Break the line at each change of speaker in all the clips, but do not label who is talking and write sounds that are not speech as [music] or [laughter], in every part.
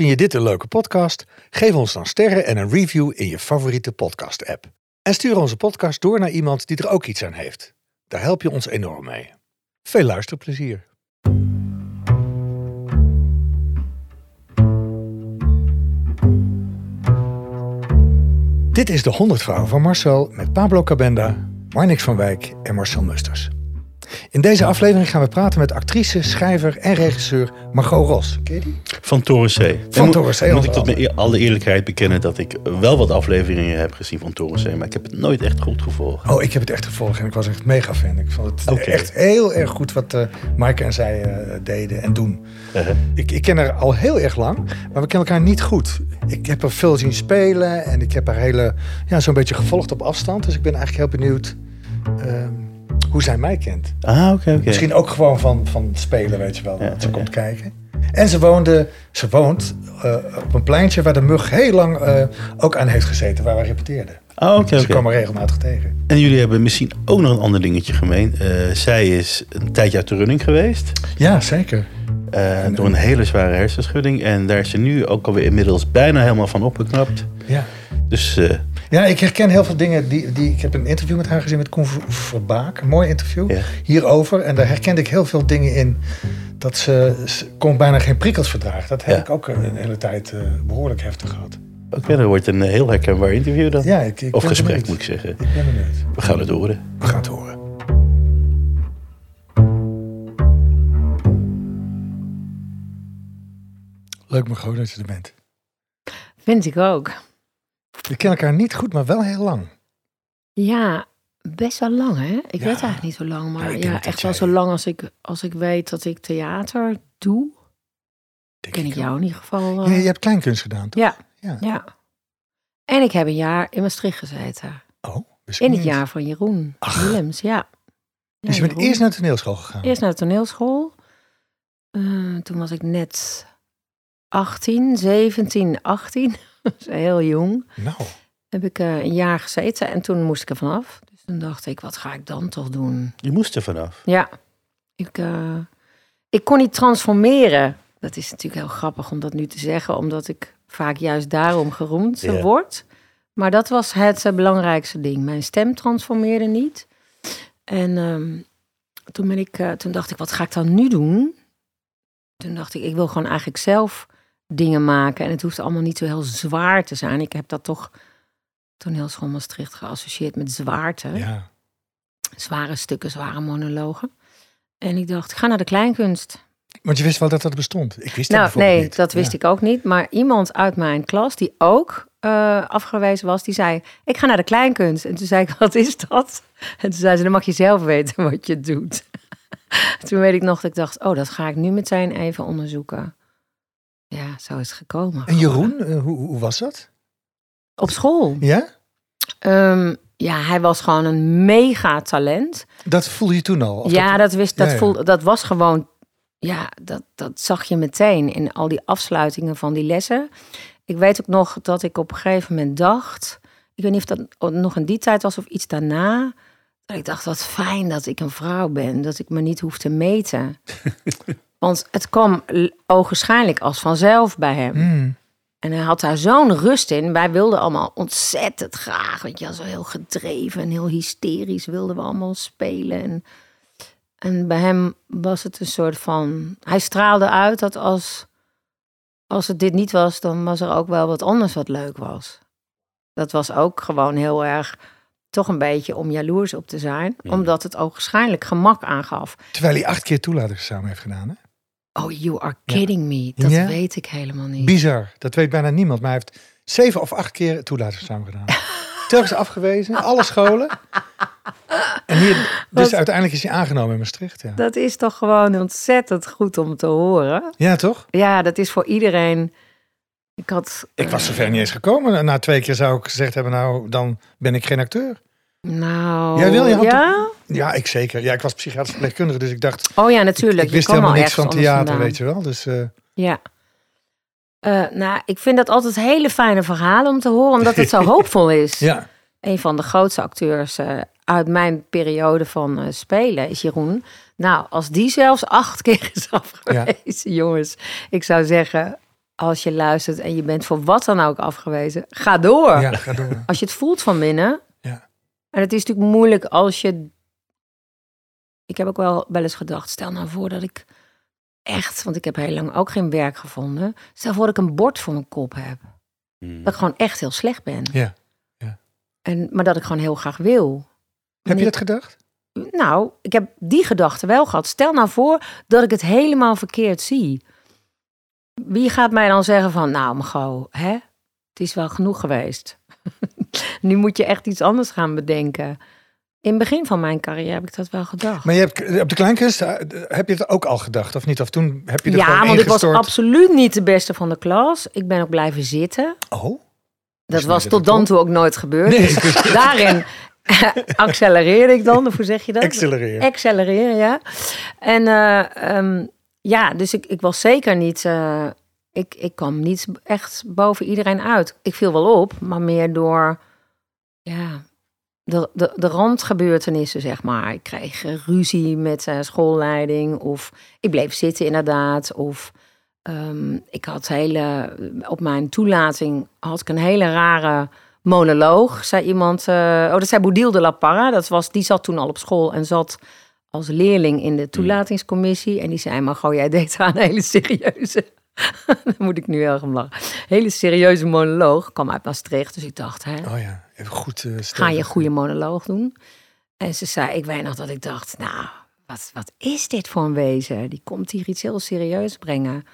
Vind je dit een leuke podcast? Geef ons dan sterren en een review in je favoriete podcast-app. En stuur onze podcast door naar iemand die er ook iets aan heeft. Daar help je ons enorm mee. Veel luisterplezier. Dit is de 100 vrouwen van Marcel met Pablo Cabenda, Marnix van Wijk en Marcel Musters. In deze aflevering gaan we praten met actrice, schrijver en regisseur Margot Ros. Ken je die?
Van Torensee.
Van
En
Torensee,
Moet ik
onder
tot mijn eer- alle eerlijkheid bekennen dat ik wel wat afleveringen heb gezien van Torensee, maar ik heb het nooit echt goed gevolgd.
Oh, ik heb het echt gevolgd en ik was echt mega fan. Ik vond het
Oké.
echt heel erg goed wat Maaike en zij eh, deden en doen.
Uh-huh.
Ik, ik ken haar al heel erg lang, maar we kennen elkaar niet goed. Ik heb haar veel zien spelen en ik heb haar hele, ja, zo'n beetje gevolgd op afstand. Dus ik ben eigenlijk heel benieuwd ehm, hoe zij mij kent.
Ah, oké.
Misschien ook gewoon van, van spelen, weet je wel,
Ja,
dat ze komt kijken. En ze, woonde, ze woont eh, op een pleintje waar de mug heel lang eh, ook aan heeft gezeten, waar we repeteerden.
Ah, oké,
Ze
oké.
kwam er regelmatig tegen.
En jullie hebben misschien ook nog een ander dingetje gemeen. Eh, zij is een tijdje uit de running geweest.
Ja, zeker.
door een hele zware hersenschudding. En daar is ze nu ook alweer inmiddels bijna helemaal van opgeknapt.
Ja.
Dus
Ja, ik herken heel veel dingen. Die, die, ik heb een interview met haar gezien met Koen Ver- Verbaak. Een mooi interview
Ja.
hierover. En daar herkende ik heel veel dingen in. Dat ze, ze kon bijna geen prikkels verdragen. Dat heb
Ja.
ik ook een hele tijd eh, behoorlijk heftig gehad.
oké, dat wordt een heel herkenbaar interview dan.
Ja, ik, ik
of gesprek
benieuwd.
moet ik zeggen.
Ik ben benieuwd.
We gaan het horen.
We gaan het horen. Leuk Margot dat je er bent.
Vind ik ook.
We kennen elkaar niet goed, maar wel heel lang.
Ja, best wel lang hè. Ik
Ja.
weet eigenlijk niet zo lang, maar
Ja,
echt
jij-
wel zo lang als ik, als ik weet dat ik theater doe.
Denk
Ken ik jou in ieder geval.
Ja,
eh,
je hebt kleinkunst gedaan, toch?
ja,
Ja.
ja. En ik heb een jaar in Maastricht gezeten.
Oh, wist ik
In het jaar van Jeroen
Ach.
Willems, ja.
Dus je bent
Jeroen.
eerst naar de toneelschool gegaan?
Eerst naar de toneelschool. Eh, toen was ik net 18, 17, 18. [laughs] dus heel jong.
Nou,
Heb ik eh, een jaar gezeten en toen moest ik er vanaf. Dus toen dacht ik, wat ga ik dan toch doen?
Je moest er vanaf.
Ja, ik, eh, ik kon niet transformeren. Dat is natuurlijk heel grappig om dat nu te zeggen, omdat ik vaak juist daarom geroemd word. Maar dat was het eh, belangrijkste ding. Mijn stem transformeerde niet. En ehm, toen, ben ik, toen dacht ik, wat ga ik dan nu doen? Toen dacht ik, ik wil gewoon eigenlijk zelf dingen maken. En het hoeft allemaal niet zo heel zwaar te zijn. Ik heb dat toch toneelschool Maastricht geassocieerd met zwaarte
ja.
zware stukken, zware monologen. En ik dacht, ik ga naar de kleinkunst.
Want je wist wel dat dat bestond. Ik wist dat
Nou, nee,
niet.
dat wist
Ja.
ik ook niet. Maar iemand uit mijn klas, die ook eh, afgewezen was, die zei, ik ga naar de kleinkunst. En toen zei ik, [laughs] wat is dat? En toen zei ze, dan mag je zelf weten wat je doet. [laughs] toen weet ik nog dat ik dacht, oh, dat ga ik nu meteen even onderzoeken. Ja, zo is het gekomen.
En Jeroen, eh, hoe, hoe was dat?
Op school.
Ja?
Ehm, ja, hij was gewoon een mega talent.
Dat voelde je toen al?
Ja, dat, wist, dat,
ja, ja.
Voelde, dat was gewoon, ja, dat, dat zag je meteen in al die afsluitingen van die lessen. Ik weet ook nog dat ik op een gegeven moment dacht, ik weet niet of dat nog in die tijd was of iets daarna, dat ik dacht, wat fijn dat ik een vrouw ben, dat ik me niet hoef te meten. [laughs] Want het kwam ogenschijnlijk als vanzelf bij hem.
Hmm.
En hij had daar zo'n rust in. Wij wilden allemaal ontzettend graag. Want je was zo heel gedreven en heel hysterisch wilden we allemaal spelen. En, en bij hem was het een soort van... Hij straalde uit dat als, als het dit niet was... dan was er ook wel wat anders wat leuk was. Dat was ook gewoon heel erg... toch een beetje om jaloers op te zijn.
Ja.
Omdat het ogenschijnlijk gemak aangaf.
Terwijl hij acht keer toelatingsexamen heeft gedaan. Hè?
Oh, you are kidding me. Dat
Ja.
weet ik helemaal niet.
Bizar. Dat weet bijna niemand. Maar hij heeft zeven of acht keer toelatingsexamen gedaan. [laughs] Telkens afgewezen, alle scholen. En hier, dus
Wat-
uiteindelijk is hij aangenomen in Maastricht. Ja,
Dat is toch gewoon ontzettend goed om te horen.
ja toch?
Ja, dat is voor iedereen. Ik had.
Ik was zover niet eens gekomen. Na twee keer zou ik gezegd hebben, nou, dan ben ik geen acteur.
Nou.
Jij wil je
ja?
Ja, ik zeker. Ja, ik was psychiatrisch verpleegkundige, dus ik dacht...
Oh ja, natuurlijk.
ik wist helemaal
al
niks van theater,
vandaan.
weet je wel. Dus eh,
Ja. Eh, nou, ik vind dat altijd hele fijne verhalen om te horen, omdat het zo [laughs] hoopvol is.
ja,
Een van de grootste acteurs eh, uit mijn periode van spelen is Jeroen. Nou, als die zelfs acht [laughs] keer is afgewezen, jongens. Ik zou zeggen, als je luistert en je bent voor wat dan ook afgewezen, ga door.
Ja, ga door.
Als je het voelt van binnen.
Ja.
En het is natuurlijk moeilijk als je. Ik heb ook wel wel eens gedacht, stel nou voor dat ik echt, want ik heb heel lang ook geen werk gevonden. Stel voor dat ik een bord voor mijn kop heb.
Mm.
Dat ik gewoon echt heel slecht ben.
Ja.
En, maar dat ik gewoon heel graag wil.
Heb je dat gedacht?
Nou, ik heb die gedachte wel gehad. Stel nou voor dat ik het helemaal verkeerd zie. Wie gaat mij dan zeggen van, nou Mago, hè? Het is wel genoeg geweest. [laughs] nu moet je echt iets anders gaan bedenken. In het begin van mijn carrière heb ik dat wel gedacht.
Maar je hebt, op de kleinkunst eh, heb je het ook al gedacht, of niet? Of toen heb je er
ja, want ik was absoluut niet de beste van de klas. Ik ben ook blijven zitten.
Oh?
Dat
Wist
was tot dan toe ook nooit gebeurd.
Nee,
Dus [laughs] daarin [laughs] accelereerde ik dan. Of hoe zeg je dat?
Accelereren.
Accelereren, ja. En eh, ehm, ja, dus ik, ik was zeker niet... eh, ik, ik kwam niet echt boven iedereen uit. Ik viel wel op, maar meer door... Ja, de, de, de randgebeurtenissen, zeg maar. Ik kreeg ruzie met schoolleiding. Of ik bleef zitten, inderdaad. Of ehm, ik had hele... Op mijn toelating had ik een hele rare monoloog. Zei iemand... eh, oh, dat zei Boudil de la Parra. Dat was, die zat toen al op school en zat als leerling in de toelatingscommissie. En die zei, maar goh, jij deed aan een hele serieuze... [laughs] Daar moet ik nu erg om lachen. Hele serieuze monoloog. Kwam uit Maastricht, dus ik dacht... Hè,
Oh ja, even goed eh
ga je een goede monoloog doen? En ze zei, ik weet nog dat ik dacht, nou, wat, wat is dit voor een wezen? Die komt hier iets heel serieus brengen.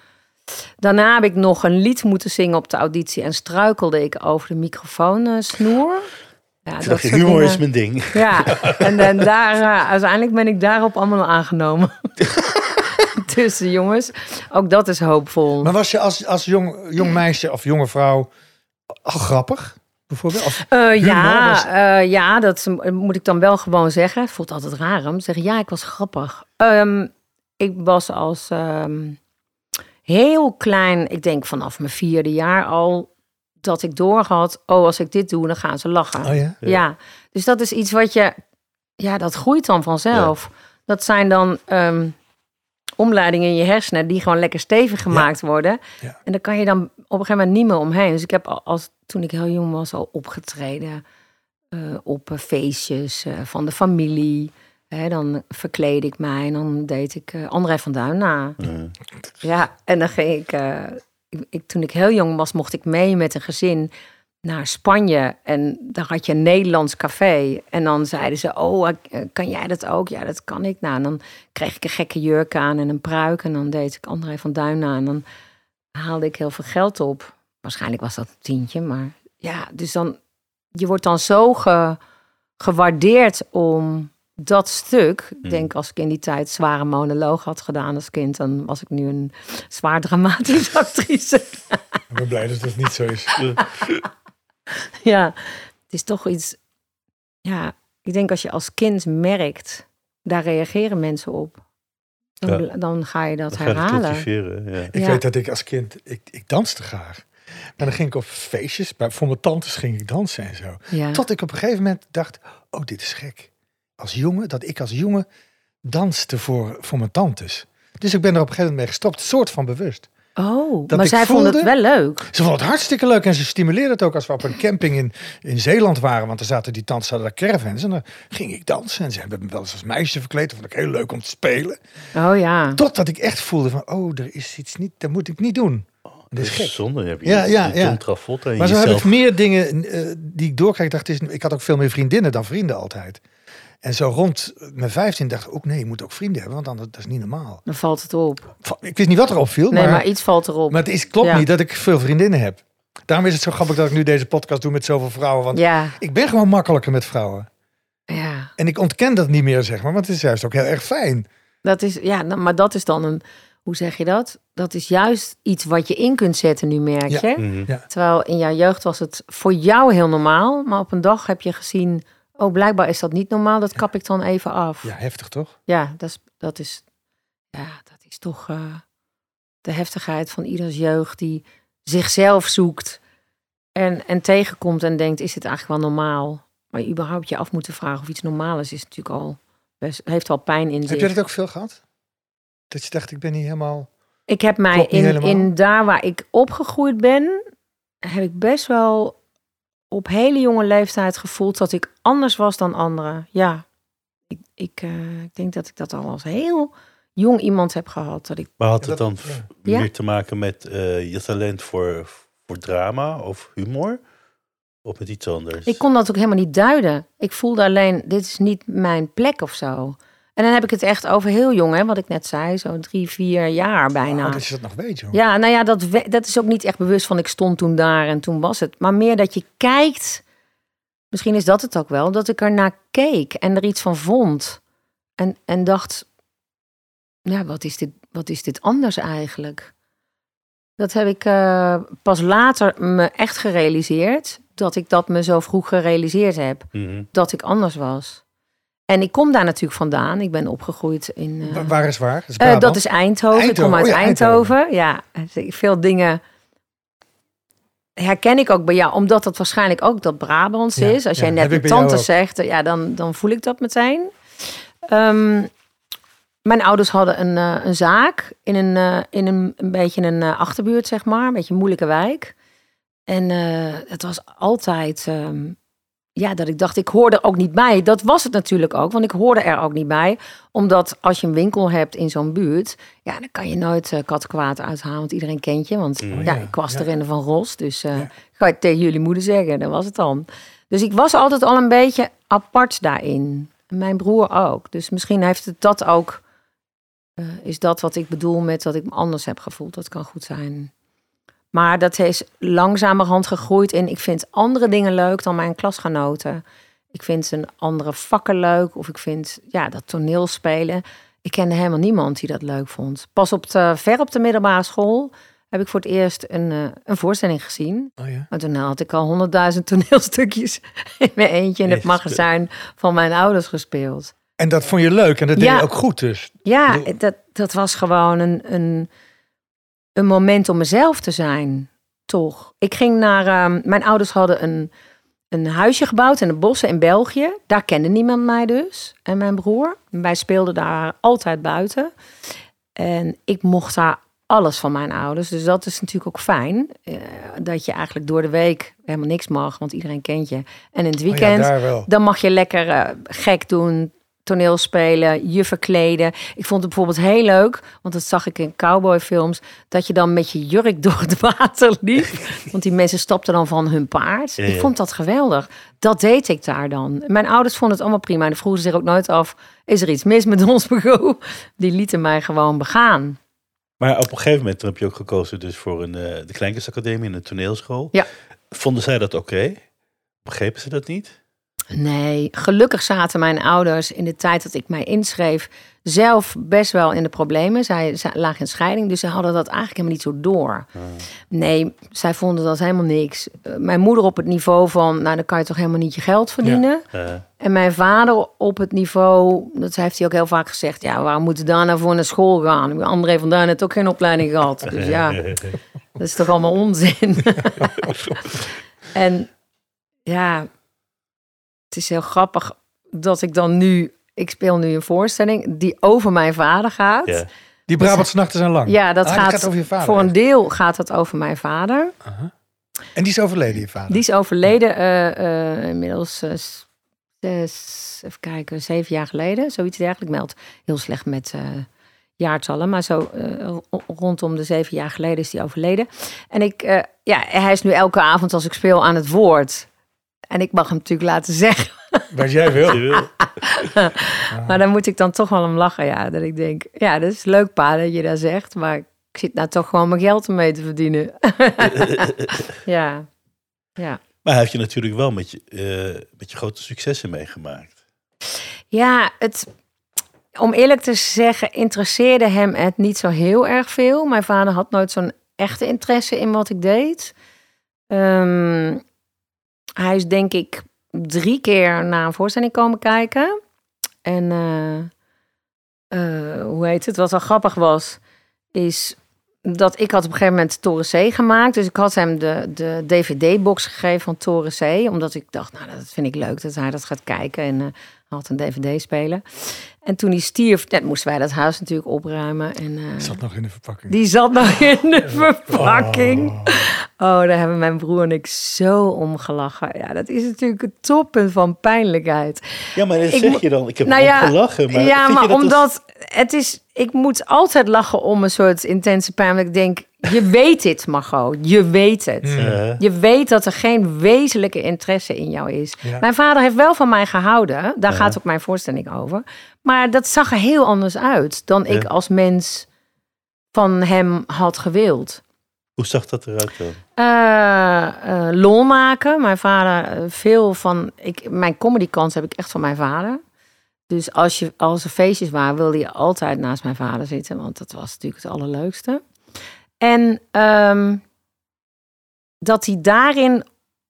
Daarna heb ik nog een lied moeten zingen op de auditie en struikelde ik over de microfoonsnoer. Ja,
je,
soort
humor is mijn ding. [laughs]
Ja, en dan daar, eh, uiteindelijk ben ik daarop allemaal aangenomen. [laughs] dus jongens, ook dat is hoopvol.
Maar was je als, als jong, jong meisje of jonge vrouw al grappig? Bijvoorbeeld?
Eh, ja,
was-
eh, ja, dat moet ik dan wel gewoon zeggen. Het voelt altijd raar om te zeggen, ja, ik was grappig. Ehm, ik was als ehm, heel klein, ik denk vanaf mijn vierde jaar al, dat ik doorhad, oh, als ik dit doe, dan gaan ze lachen.
oh ja?
Ja. dus dat is iets wat je, ja, dat groeit dan vanzelf. Dat zijn dan ehm, omleidingen in je hersenen die gewoon lekker stevig gemaakt worden.
Ja.
En daar kan je dan op een gegeven moment niet meer omheen. Dus ik heb al, als, toen ik heel jong was al opgetreden eh, op eh, feestjes eh, van de familie. Hè, dan verkleed ik mij en dan deed ik eh, André van Duin na. Ja, en dan ging ik, ik, ik- Toen ik heel jong was, mocht ik mee met een gezin naar Spanje. En daar had je een Nederlands café. En dan zeiden ze: Oh, eh, kan jij dat ook? Ja, dat kan ik. Nou, en dan kreeg ik een gekke jurk aan en een pruik. En dan deed ik André van Duin na. En dan haalde ik heel veel geld op. Waarschijnlijk was dat een tientje, maar ja, dus dan. Je wordt dan zo ge- gewaardeerd om dat stuk. Ik denk als ik in die tijd zware monoloog had gedaan als kind, dan was ik nu een zwaar dramatische [laughs] actrice.
Ik ben blij dat dat niet zo is. [laughs] [laughs]
ja, het is toch iets. Ja, ik denk als je als kind merkt, daar reageren mensen op. Dan, dan ga je dat herhalen.
Ja.
Ik
Ja.
weet dat ik als kind, ik, ik danste graag. Maar dan ging ik op feestjes, bij, voor mijn tantes ging ik dansen en zo.
Ja.
Tot ik op een gegeven moment dacht, oh dit is gek. Als jongen, dat ik als jongen danste voor, voor mijn tantes. Dus ik ben er op een gegeven moment mee gestopt, soort van bewust.
Oh,
dat
maar
ik
zij vonden het
voelde-
wel leuk.
Ze vond het hartstikke leuk en ze stimuleerde het ook als we op een camping in, in Zeeland waren. Want er zaten die tantes, hadden daar caravans en dan ging ik dansen. En ze hebben me wel eens als meisje verkleed. Dat vond ik heel leuk om te spelen.
Oh ja.
Totdat ik echt voelde van, oh, er is iets niet, dat moet ik niet doen. Dat is gek.
Zonde heb je.
Ja, ja, ja.
John Travolta in
Maar zo heb
jezelf.
ik meer dingen eh, die ik doorkrijg. Dacht, is, ik had ook veel meer vriendinnen dan vrienden altijd. En zo rond mijn 15 dacht ik ook, nee, je moet ook vrienden hebben, want anders dat is niet normaal.
Dan valt het op.
Ik wist niet wat erop viel,
Nee,
maar,
maar iets valt erop.
maar het is, klopt
Ja.
niet dat ik veel vriendinnen heb. Daarom is het zo grappig dat ik nu deze podcast doe met zoveel vrouwen. Want
Ja,
ik ben gewoon makkelijker met vrouwen.
ja.
En ik ontken dat niet meer, zeg maar, want het is juist ook heel erg fijn.
Dat is, ja, maar dat is dan een, hoe zeg je dat? Dat is juist iets wat je in kunt zetten nu, merk
Ja.
je.
Mhm.
Terwijl in jouw jeugd was het voor jou heel normaal, maar op een dag heb je gezien, oh, blijkbaar is dat niet normaal, dat kap ik dan even af.
Ja, heftig toch?
Ja, dat is, dat is, ja, dat is toch eh, de heftigheid van ieders jeugd die zichzelf zoekt en, en tegenkomt en denkt, is dit eigenlijk wel normaal? Maar überhaupt je af moeten vragen of iets normaal is, is natuurlijk al, best, heeft wel pijn in
Heb
zich.
jij dat ook veel gehad? Dat je dacht, ik ben niet helemaal
Ik heb mij in,
helemaal.
in daar waar ik opgegroeid ben, heb ik best wel op hele jonge leeftijd gevoeld dat ik anders was dan anderen. Ja, ik, ik, eh, ik denk dat ik dat al als heel jong iemand heb gehad. Dat ik,
Maar had het dan
ja.
meer te maken met eh, je talent voor, voor drama of humor? Of met iets anders?
ik kon dat ook helemaal niet duiden. Ik voelde alleen, dit is niet mijn plek of zo. En dan heb ik het echt over heel jong, hè, wat ik net zei, zo drie, vier jaar bijna.
Oh, dat je dat nog weet, joh.
Ja, nou ja, dat, we- dat is ook niet echt bewust van ik stond toen daar en toen was het. Maar meer dat je kijkt, misschien is dat het ook wel, dat ik er naar keek en er iets van vond. En, en dacht, ja, wat is, dit, wat is dit anders eigenlijk? Dat heb ik eh, pas later me echt gerealiseerd, dat ik dat me zo vroeg gerealiseerd heb,
Mhm.
dat ik anders was. En ik kom daar natuurlijk vandaan. Ik ben opgegroeid in... eh,
Wa- Waar is waar? Dat is,
eh, dat is Eindhoven. Ik kom uit
Oh ja,
Eindhoven. Ja, dus veel dingen herken ik ook bij jou, omdat dat waarschijnlijk ook dat Brabants
Ja,
is. Als
ja,
jij net
jou
tante zegt, ja, dan, dan voel ik dat meteen. Ehm, mijn ouders hadden een, eh, een zaak in een, in een, een beetje een achterbuurt, zeg maar. Een beetje een moeilijke wijk. En het was altijd, ehm, ja, dat ik dacht, ik hoorde er ook niet bij. Dat was het natuurlijk ook, want ik hoorde er ook niet bij. Omdat als je een winkel hebt in zo'n buurt, ja, dan kan je nooit uh, kattenkwaad uithalen, want iedereen kent je. Want
Mm.
ja,
ja,
ik was
ja.
erin van Ros, dus eh
Ja.
ga je het tegen jullie moeder zeggen, dat was het dan. Dus ik was altijd al een beetje apart daarin. En Mijn broer ook. Dus misschien heeft het dat ook, eh, is dat wat ik bedoel met dat ik me anders heb gevoeld. Dat kan goed zijn. Maar dat is langzamerhand gegroeid in. Ik vind andere dingen leuk dan mijn klasgenoten. Ik vind een andere vakken leuk. Of ik vind ja, dat toneelspelen. Ik kende helemaal niemand die dat leuk vond. Pas op de, ver op de middelbare school heb ik voor het eerst een, eh, een voorstelling gezien.
Oh, ja.
Maar toen had ik al honderdduizend [laughs] toneelstukjes in mijn eentje in het magazijn van mijn ouders gespeeld.
En dat vond je leuk en dat deed
Ja.
je ook goed dus.
Ja, dat, dat was gewoon een, een, een moment om mezelf te zijn, toch? Ik ging naar, ehm, mijn ouders hadden een, een huisje gebouwd in de bossen in België. Daar kende niemand mij dus en mijn broer. Wij speelden daar altijd buiten. En ik mocht daar alles van mijn ouders. Dus dat is natuurlijk ook fijn. eh, dat je eigenlijk door de week helemaal niks mag, want iedereen kent je. En in het
Oh ja,
weekend dan mag je lekker eh, gek doen, toneel spelen, je verkleden. Ik vond het bijvoorbeeld heel leuk, want dat zag ik in cowboyfilms, dat je dan met je jurk door het water liep. [laughs] Want die mensen stapten dan van hun paard.
Ja,
Ik vond dat geweldig. Dat deed ik daar dan. Mijn ouders vonden het allemaal prima. En vroegen zich ook nooit af, is er iets mis met ons [laughs] bureau? Die lieten mij gewoon begaan.
Maar op een gegeven moment heb je ook gekozen dus voor een, eh, de Kleinkunstacademie en een toneelschool.
Ja.
Vonden zij dat oké? Begrepen ze dat niet?
Nee, gelukkig zaten mijn ouders in de tijd dat ik mij inschreef zelf best wel in de problemen. Zij, zij lagen in scheiding, dus ze hadden dat eigenlijk helemaal niet zo door. Nee, zij vonden dat helemaal niks. Eh, Mijn moeder op het niveau van, nou dan kan je toch helemaal niet je geld verdienen. En mijn vader op het niveau, dat heeft hij ook heel vaak gezegd, ja, waarom moeten daar nou voor naar school gaan? André van Duin heeft ook geen opleiding gehad. Dus ja, [laughs] dat is toch allemaal onzin. [laughs] [laughs] en ja, het is heel grappig dat ik dan nu, ik speel nu een voorstelling die over mijn vader gaat.
ja.
Die Brabantse nachten zijn lang.
Ja, dat
Ah, die
gaat,
gaat over je vader,
voor een deel gaat het over mijn vader.
En die is overleden, je vader.
Die is overleden eh, eh, inmiddels eh, zes, even kijken, zeven jaar geleden. Zoiets dergelijks. Ik meld heel slecht met eh, jaartallen. Maar zo eh, ro- rondom de zeven jaar geleden is hij overleden. En ik, eh, ja, hij is nu elke avond als ik speel aan het woord. En ik mag hem natuurlijk laten zeggen. [laughs]
Wat jij wil. [laughs]
Maar dan moet ik dan toch wel om lachen. Ja, dat ik denk, ja, dat is leuk pa dat je dat zegt. Maar ik zit nou toch gewoon mijn geld ermee te verdienen. [laughs] ja, ja.
Maar hij heeft je natuurlijk wel met je, eh, met je grote successen meegemaakt.
Ja, het, om eerlijk te zeggen, interesseerde hem het niet zo heel erg veel. Mijn vader had nooit zo'n echte interesse in wat ik deed. Ehm, hij is denk ik drie keer naar een voorstelling komen kijken. En eh, eh, hoe heet het? Wat wel grappig was, is dat ik had op een gegeven moment Toren C gemaakt. Dus ik had hem de, de DVD-box gegeven van Toren C. Omdat ik dacht, nou, dat vind ik leuk dat hij dat gaat kijken. En eh, had een dvd-speler. En toen hij stierf, net moesten wij dat huis natuurlijk opruimen. En, eh,
Zat nog in de verpakking.
die zat nog in de [laughs] verpakking. Oh, daar hebben mijn broer en ik zo om gelachen. Ja, dat is natuurlijk het toppunt van pijnlijkheid.
Ja, maar dat
Ik
zeg je dan. Ik heb
Nou ja,
gelachen. Maar
ja,
vind je
maar
als-
omdat het is... Ik moet altijd lachen om een soort intense pijn. Want ik denk, je [laughs] weet dit, Margot. Je weet het.
Eh,
Je weet dat er geen wezenlijke interesse in jou is.
Ja.
Mijn vader heeft wel van mij gehouden. Daar gaat ook mijn voorstelling over. Maar dat zag er heel anders uit dan ik als mens van hem had gewild.
Hoe zag dat eruit dan?
Eh, eh, lol maken. Mijn vader, eh, veel van. Ik, mijn comedykans heb ik echt van mijn vader. Dus als, je, als er feestjes waren, wilde je altijd naast mijn vader zitten. Want dat was natuurlijk het allerleukste. En ehm, dat hij daarin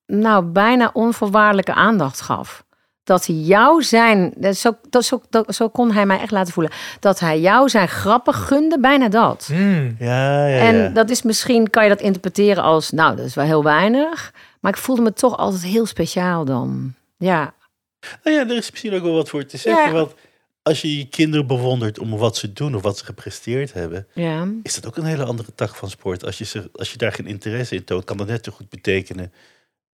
nou bijna onvoorwaardelijke aandacht gaf. Dat hij jou zijn, dat zo, dat, zo, dat, zo kon hij mij echt laten voelen. Dat hij jou zijn grappen gunde, bijna dat.
Hmm.
Ja, ja,
En
ja.
dat is misschien, kan je dat interpreteren als, nou, dat is wel heel weinig. Maar ik voelde me toch altijd heel speciaal dan. Ja,
Nou ja, er is misschien ook wel wat voor te zeggen.
Ja.
Want als je je kinderen bewondert om wat ze doen of wat ze gepresteerd hebben,
ja.
is dat ook een hele andere tak van sport. Als je, ze, als je daar geen interesse in toont, kan dat net zo goed betekenen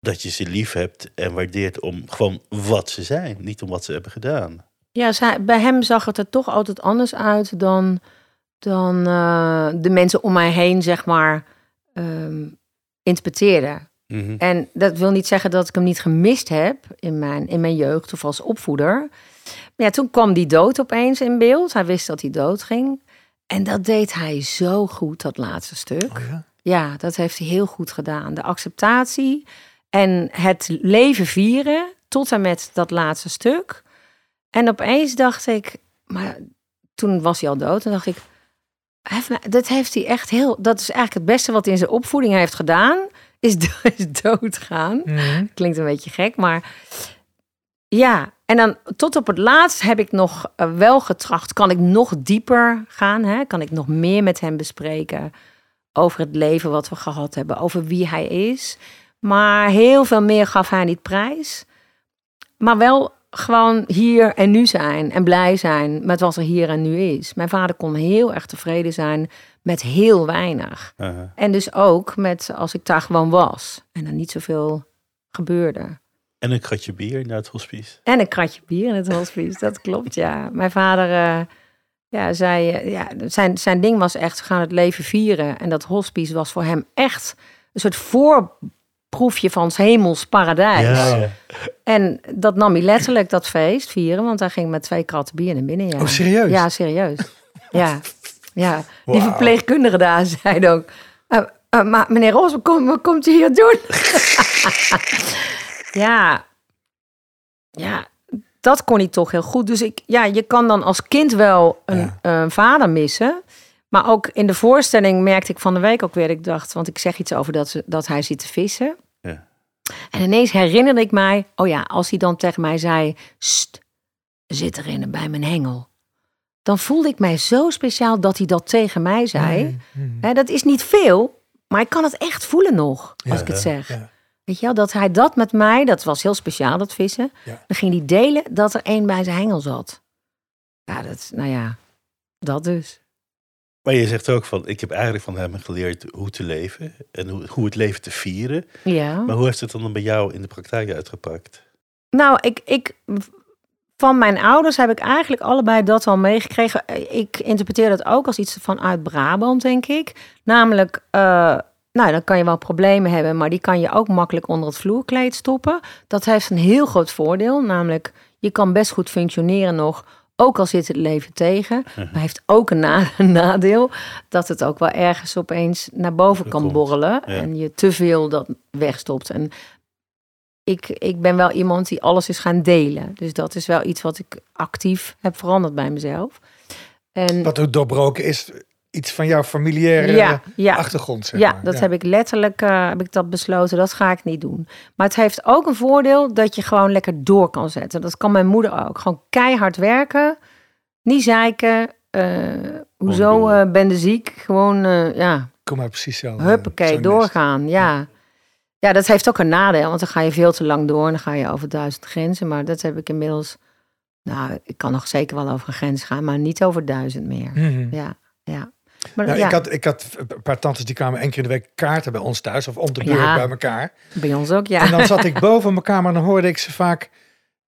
dat je ze lief hebt en waardeert om gewoon wat ze zijn, niet om wat ze hebben gedaan.
Ja, zij, bij hem zag het er toch altijd anders uit dan, dan eh, de mensen om mij heen, zeg maar, ehm, interpreteerden.
Mhm.
En dat wil niet zeggen dat ik hem niet gemist heb in mijn, in mijn jeugd of als opvoeder. Maar ja, toen kwam die dood opeens in beeld. Hij wist dat hij dood ging. En dat deed hij zo goed, dat laatste stuk.
Oh ja?
Ja, dat heeft hij heel goed gedaan. De acceptatie en het leven vieren tot en met dat laatste stuk. En opeens dacht ik, maar toen was hij al dood. En dacht ik, dat heeft hij echt heel. Dat is eigenlijk het beste wat hij in zijn opvoeding heeft gedaan. Is, do- [laughs] is doodgaan.
Mhm.
Klinkt een beetje gek, maar ja. En dan tot op het laatst heb ik nog eh, wel getracht. Kan ik nog dieper gaan? Hè? Kan ik nog meer met hem bespreken over het leven wat we gehad hebben, over wie hij is. Maar heel veel meer gaf hij niet prijs. Maar wel gewoon hier en nu zijn en blij zijn met wat er hier en nu is. Mijn vader kon heel erg tevreden zijn met heel weinig.
Aha.
En dus ook met als ik daar gewoon was en er niet zoveel gebeurde.
En een kratje bier naar het hospice.
En een kratje bier in het hospice, dat klopt, ja. Mijn vader eh, ja, zei, eh, ja, zijn, zijn ding was echt, we gaan het leven vieren. En dat hospice was voor hem echt een soort voorproefje van 's hemels paradijs.
Ja.
En dat nam hij letterlijk, dat feest, vieren. Want hij ging met twee kratten bier naar binnen. Ja.
Oh, serieus?
Ja, serieus. Ja, ja. Die verpleegkundige daar zei ook... "Eh, eh, maar meneer Roos, wat, kom- wat komt u hier doen? [laughs] ja. Ja, dat kon hij toch heel goed. Dus ik, ja, je kan dan als kind wel een, een vader missen... Maar ook in de voorstelling merkte ik van de week ook weer... ik dacht, want ik zeg iets over dat, dat hij zit te vissen...
Ja.
En ineens herinnerde ik mij, oh ja, als hij dan tegen mij zei: Sst, zit erin bij mijn hengel. Dan voelde ik mij zo speciaal dat hij dat tegen mij zei.
Mhm.
Hè, dat is niet veel, maar ik kan het echt voelen nog, als
Ja,
ik het zeg.
Ja.
Weet je wel, dat hij dat met mij, dat was heel speciaal, dat vissen.
Ja.
Dan ging hij delen dat er één bij zijn hengel zat. Ja, dat, nou ja, dat dus.
Maar je zegt ook van, ik heb eigenlijk van hem geleerd hoe te leven en hoe, hoe het leven te vieren.
Ja.
Maar hoe heeft het dan bij jou in de praktijk uitgepakt?
Nou, ik, ik, van mijn ouders heb ik eigenlijk allebei dat al meegekregen. Ik interpreteer dat ook als iets vanuit Brabant, denk ik. Namelijk, eh, nou, dan kan je wel problemen hebben, maar die kan je ook makkelijk onder het vloerkleed stoppen. Dat heeft een heel groot voordeel, namelijk je kan best goed functioneren nog, ook al zit het leven tegen. [laughs] Maar heeft ook een, na- een nadeel, dat het ook wel ergens opeens naar boven kan
komt,
borrelen
ja.
en je te veel dat wegstopt. En ik, ik ben wel iemand die alles is gaan delen. Dus dat is wel iets wat ik actief heb veranderd bij mezelf. En
Wat ook doorbroken is, iets van jouw familiaire
ja, ja,
achtergrond, zeg
ja,
maar.
dat heb ik letterlijk eh, heb ik dat besloten. Dat ga ik niet doen. Maar het heeft ook een voordeel dat je gewoon lekker door kan zetten. Dat kan mijn moeder ook. Gewoon keihard werken, niet zeiken. eh, hoezo eh ben de ziek? Gewoon, ja,
Kom maar precies zo.
Huppakee, doorgaan. Ja. ja, dat heeft ook een nadeel. Want dan ga je veel te lang door en dan ga je over duizend grenzen. Maar dat heb ik inmiddels Nou, ik kan nog zeker wel over een grens gaan, maar niet over duizend meer.
Mhm.
Ja, ja. Maar
Nou,
ja,
ik, had, ik had een paar tantes die kwamen één keer in de week kaarten bij ons thuis. Of om de beurt
Ja.
bij elkaar.
bij ons ook, ja.
En dan zat ik boven mijn kamer en dan hoorde ik ze vaak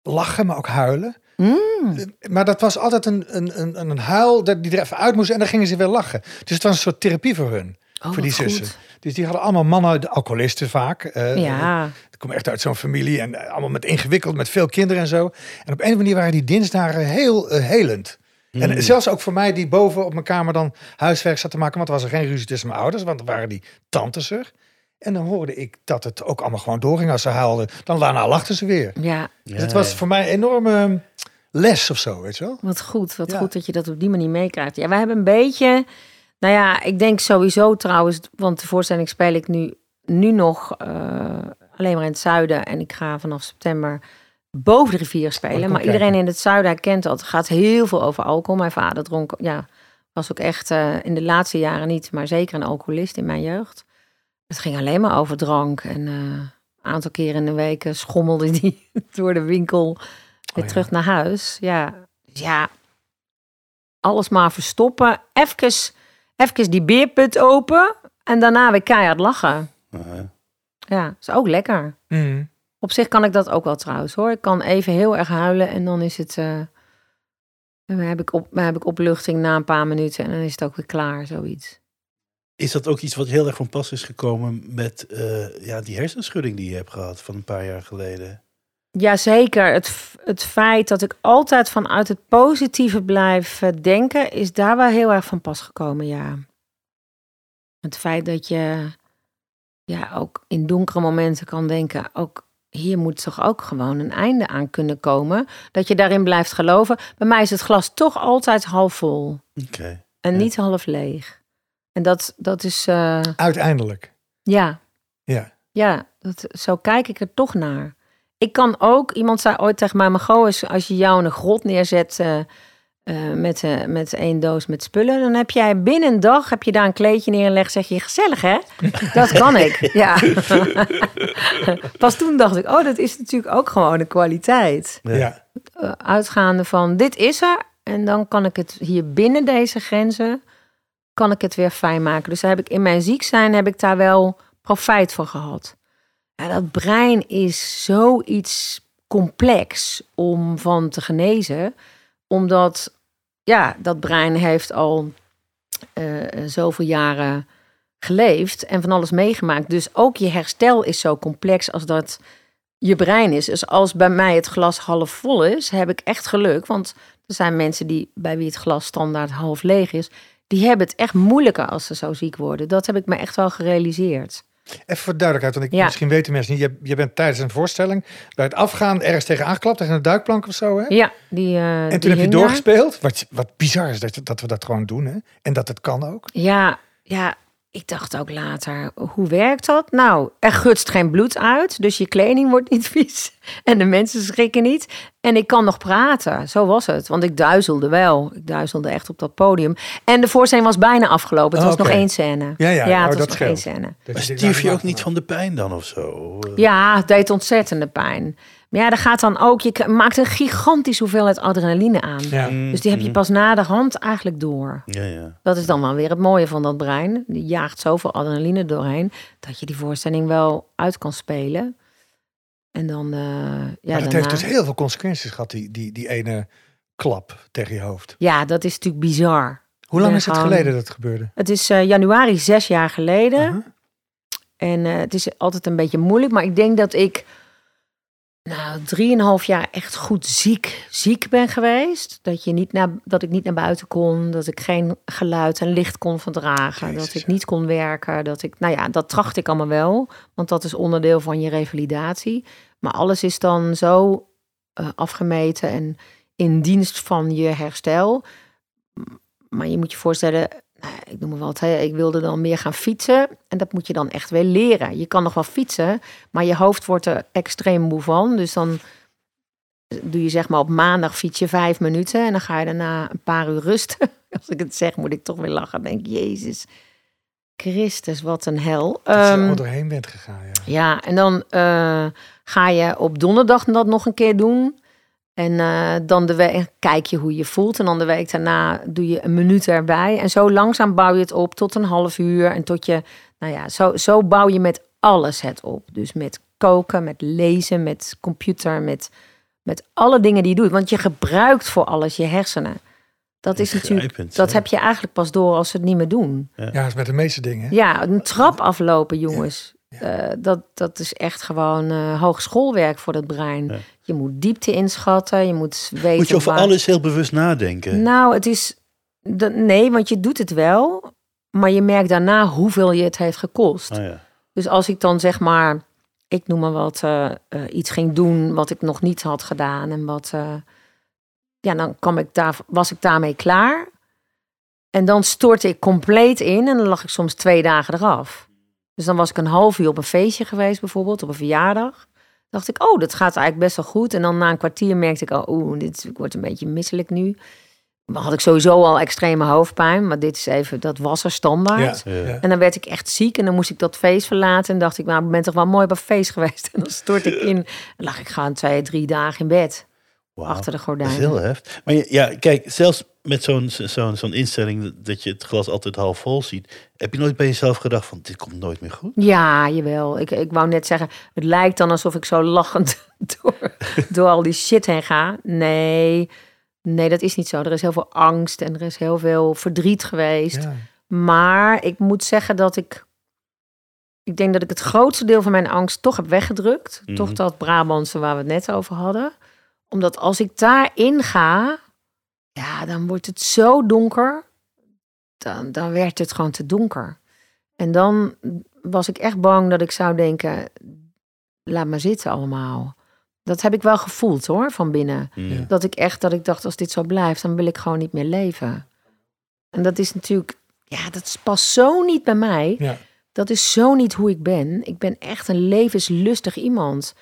lachen, maar ook huilen.
Mm,
Maar dat was altijd een, een, een, een huil dat die er even uit moest en dan gingen ze weer lachen. Dus het was een soort therapie voor hun,
oh,
voor die
goed.
zussen. Dus die hadden allemaal mannen, de alcoholisten vaak. eh,
Ja,
Ik kom echt uit zo'n familie en eh, allemaal met ingewikkeld, met veel kinderen en zo. En op een of andere manier waren die dinsdagen heel eh, helend. En
Hmm.
zelfs ook voor mij die boven op mijn kamer dan huiswerk zat te maken. Want er was er geen ruzie tussen mijn ouders, want dan waren die tantes er. En dan hoorde ik dat het ook allemaal gewoon doorging als ze huilden. Dan daarna lachten ze weer.
ja,
Ja,
dus het was
ja.
voor mij een enorme les of zo, weet je wel?
wat goed. Wat
Ja.
goed dat je dat op die manier meekrijgt. Ja, wij hebben een beetje... Nou ja, ik denk sowieso trouwens... Want de voorstelling speel ik nu, nu nog eh, alleen maar in het zuiden. En ik ga vanaf september boven de rivier
Oh,
spelen.
kom
maar iedereen in het zuiden herkent dat. Het gaat heel veel over alcohol. Mijn vader dronk... Ja, was ook echt eh, in de laatste jaren niet... maar zeker een alcoholist in mijn jeugd. Het ging alleen maar over drank. En eh, een aantal keren in de week eh, schommelde [laughs] die door de winkel weer
ja.
terug naar huis. Ja, dus ja, alles maar verstoppen. Even, even die beerput open en daarna weer keihard lachen. Ja, is ook lekker.
Mhm.
Op zich kan ik dat ook wel trouwens hoor. Ik kan even heel erg huilen en dan is het. eh, dan heb ik, op, dan heb ik opluchting na een paar minuten en dan is het ook weer klaar, zoiets.
Is dat ook iets wat heel erg van pas is gekomen met eh, ja, die hersenschudding die je hebt gehad van een paar jaar geleden?
Jazeker, het, het feit dat ik altijd vanuit het positieve blijf eh, denken, is daar wel heel erg van pas gekomen, ja. Het feit dat je ja, ook in donkere momenten kan denken, ook hier moet toch ook gewoon een einde aan kunnen komen. Dat je daarin blijft geloven. Bij mij is het glas toch altijd half vol en
Ja.
niet half leeg. En dat, dat is, eh,
Uiteindelijk.
ja,
Ja.
ja, dat, zo kijk ik er toch naar. Ik kan ook, iemand zei ooit tegen mij, Margot, is als je jou in een grot neerzet eh, eh, met, eh, met één doos met spullen, dan heb jij binnen een dag, heb je daar een kleedje neergelegd, zeg je, gezellig hè? Dat kan ik, [laughs] ja. [laughs] Pas toen dacht ik, oh, dat is natuurlijk ook gewoon een kwaliteit.
Ja.
ja.
Eh, uitgaande van, dit is er, en dan kan ik het hier binnen deze grenzen, kan ik het weer fijn maken. Dus daar heb ik in mijn ziek zijn, heb ik daar wel profijt van gehad. Ja, dat brein is zoiets complex om van te genezen. Omdat, ja, dat brein heeft al eh, zoveel jaren geleefd en van alles meegemaakt. Dus ook je herstel is zo complex als dat je brein is. Dus als bij mij het glas half vol is, heb ik echt geluk. Want er zijn mensen die, bij wie het glas standaard half leeg is. Die hebben het echt moeilijker als ze zo ziek worden. Dat heb ik me echt wel gerealiseerd.
Even voor duidelijkheid, want ik,
Ja.
misschien weten mensen niet. Je, je bent tijdens een voorstelling bij het afgaan ergens tegen aangeklapt, tegen een duikplank of zo. Hè?
Ja, die. eh,
en
die
toen heb je doorgespeeld. Wat, wat bizar is dat, dat we dat gewoon doen. Hè? En dat het kan ook.
Ja, ja, ik dacht ook later, hoe werkt dat? Nou, er gutst geen bloed uit, dus je kleding wordt niet [laughs] vies. En de mensen schrikken niet. En ik kan nog praten, zo was het. Want ik duizelde wel. Ik duizelde echt op dat podium. En de voorstelling was bijna afgelopen. Het
Oh,
was nog
oké.
één scène.
Ja, ja.
het
Oh,
was
dat
nog één scène.
Maar
je-
stierf je
nou,
ook niet van de pijn dan of zo?
Ja, het deed ontzettende pijn. Maar ja, er gaat dan ook, je maakt een gigantische hoeveelheid adrenaline aan.
Ja.
Dus die heb je
mm.
pas na de hand eigenlijk door.
Ja, ja.
Dat is dan wel weer het mooie van dat brein. Die jaagt zoveel adrenaline doorheen dat je die voorstelling wel uit kan spelen. En dan, eh ja,
maar dat
daarna...
heeft dus heel veel consequenties gehad, die, die, die ene klap tegen je hoofd.
Ja, dat is natuurlijk bizar.
Hoe lang is het
gewoon-
geleden dat het gebeurde?
Het is eh, januari zes jaar geleden. En eh, het is altijd een beetje moeilijk. Maar ik denk dat ik nou, drieënhalf jaar echt goed ziek, ziek ben geweest. Dat, je niet naar, dat ik niet naar buiten kon. Dat ik geen geluid en licht kon verdragen.
Jezus,
dat ik niet kon werken. Dat ik, nou ja, dat tracht ik allemaal wel. Want dat is onderdeel van je revalidatie. Maar alles is dan zo eh, afgemeten en in dienst van je herstel. Maar je moet je voorstellen, nou, ik noem maar wat, hè, ik wilde dan meer gaan fietsen. En dat moet je dan echt weer leren. Je kan nog wel fietsen, maar je hoofd wordt er extreem moe van. Dus dan doe je zeg maar op maandag fiets je vijf minuten. En dan ga je daarna een paar uur rusten. [laughs] Als ik het zeg, moet ik toch weer lachen. Denk Jezus Christus, wat een hel.
Dat je er
Ehm,
al doorheen bent gegaan. Ja.
ja, en dan eh, ga je op donderdag dat nog een keer doen. En eh, dan de week kijk je hoe je voelt. En dan de week daarna doe je een minuut erbij. En zo langzaam bouw je het op tot een half uur. En tot je, nou ja, zo, zo bouw je met alles het op. Dus met koken, met lezen, met computer, met, met alle dingen die je doet. Want je gebruikt voor alles je hersenen. Dat is natuurlijk, dat
ja.
heb je eigenlijk pas door als ze het niet meer doen.
Ja, dat is met de meeste dingen.
Ja, een trap aflopen, jongens. Eh, dat, dat is echt gewoon eh hogeschoolwerk voor het brein.
Ja.
Je moet diepte inschatten, je moet weten.
Moet je over
waar-
alles heel bewust nadenken.
Nou, het is. nee, want je doet het wel, maar je merkt daarna hoeveel je het heeft gekost.
Ah, ja.
Dus als ik dan zeg maar, ik noem maar wat, eh, iets ging doen wat ik nog niet had gedaan en wat, ja, dan kwam ik daar, was ik daarmee klaar. En dan stortte ik compleet in en dan lag ik soms twee dagen eraf. Dus dan was ik een half uur op een feestje geweest, bijvoorbeeld op een verjaardag. Dacht ik, oh, dat gaat eigenlijk best wel goed. En dan na een kwartier merkte ik, oh, oeh, dit ik word een beetje misselijk nu. Maar had ik sowieso al extreme hoofdpijn, maar dit is even, dat was er standaard.
Ja.
Ja.
Ja.
En dan werd ik echt ziek en dan moest ik dat feest verlaten. En dacht ik, nou, ik ben toch wel mooi op een feest [laughs] geweest. En dan stort ik [laughs] in. En lag ik gewoon twee, drie dagen in bed. Achter de
Dat is
gordijnen.
heel heftig. Maar ja, kijk, zelfs met zo'n zo'n zo'n instelling dat je het glas altijd half vol ziet, heb je nooit bij jezelf gedacht van dit komt nooit meer goed?
Ja, jawel. Ik, ik wou net zeggen, het lijkt dan alsof ik zo lachend [laughs] door, door al die shit heen ga. Nee, nee, dat is niet zo. Er is heel veel angst en er is heel veel verdriet geweest.
Ja.
Maar ik moet zeggen dat ik. Ik denk dat ik het grootste deel van mijn angst toch heb weggedrukt.
Mhm.
Toch dat Brabantse waar we het net over hadden. Omdat als ik daarin ga, ja, dan wordt het zo donker. Dan, dan werd het gewoon te donker. En dan was ik echt bang dat ik zou denken: laat maar zitten allemaal. Dat heb ik wel gevoeld hoor, van binnen.
Ja.
Dat ik echt, dat ik dacht, als dit zo blijft, dan wil ik gewoon niet meer leven. En dat is natuurlijk, ja, dat past zo niet bij mij.
Ja.
Dat is zo niet hoe ik ben. Ik ben echt een levenslustig iemand.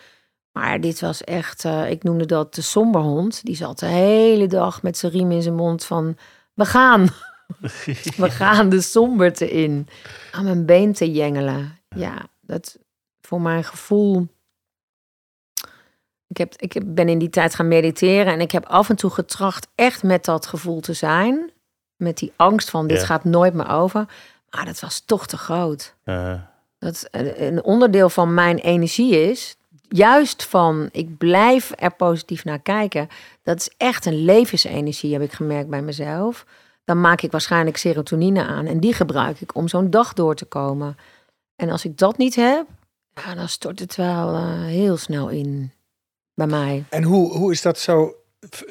Maar dit was echt, eh, ik noemde dat de somberhond. Die zat de hele dag met zijn riem in zijn mond van, we gaan. [laughs] We gaan de somberte in. Aan mijn been te jengelen. Ja, dat voor mijn gevoel. Ik, heb, ik ben in die tijd gaan mediteren en ik heb af en toe getracht echt met dat gevoel te zijn. Met die angst van dit
Ja.
gaat nooit meer over. Maar dat was toch te groot.
Eh,
Dat een een onderdeel van mijn energie is. Juist van ik blijf er positief naar kijken. Dat is echt een levensenergie, heb ik gemerkt bij mezelf. Dan maak ik waarschijnlijk serotonine aan. En die gebruik ik om zo'n dag door te komen. En als ik dat niet heb, dan stort het wel eh, heel snel in bij mij.
En hoe, hoe is dat zo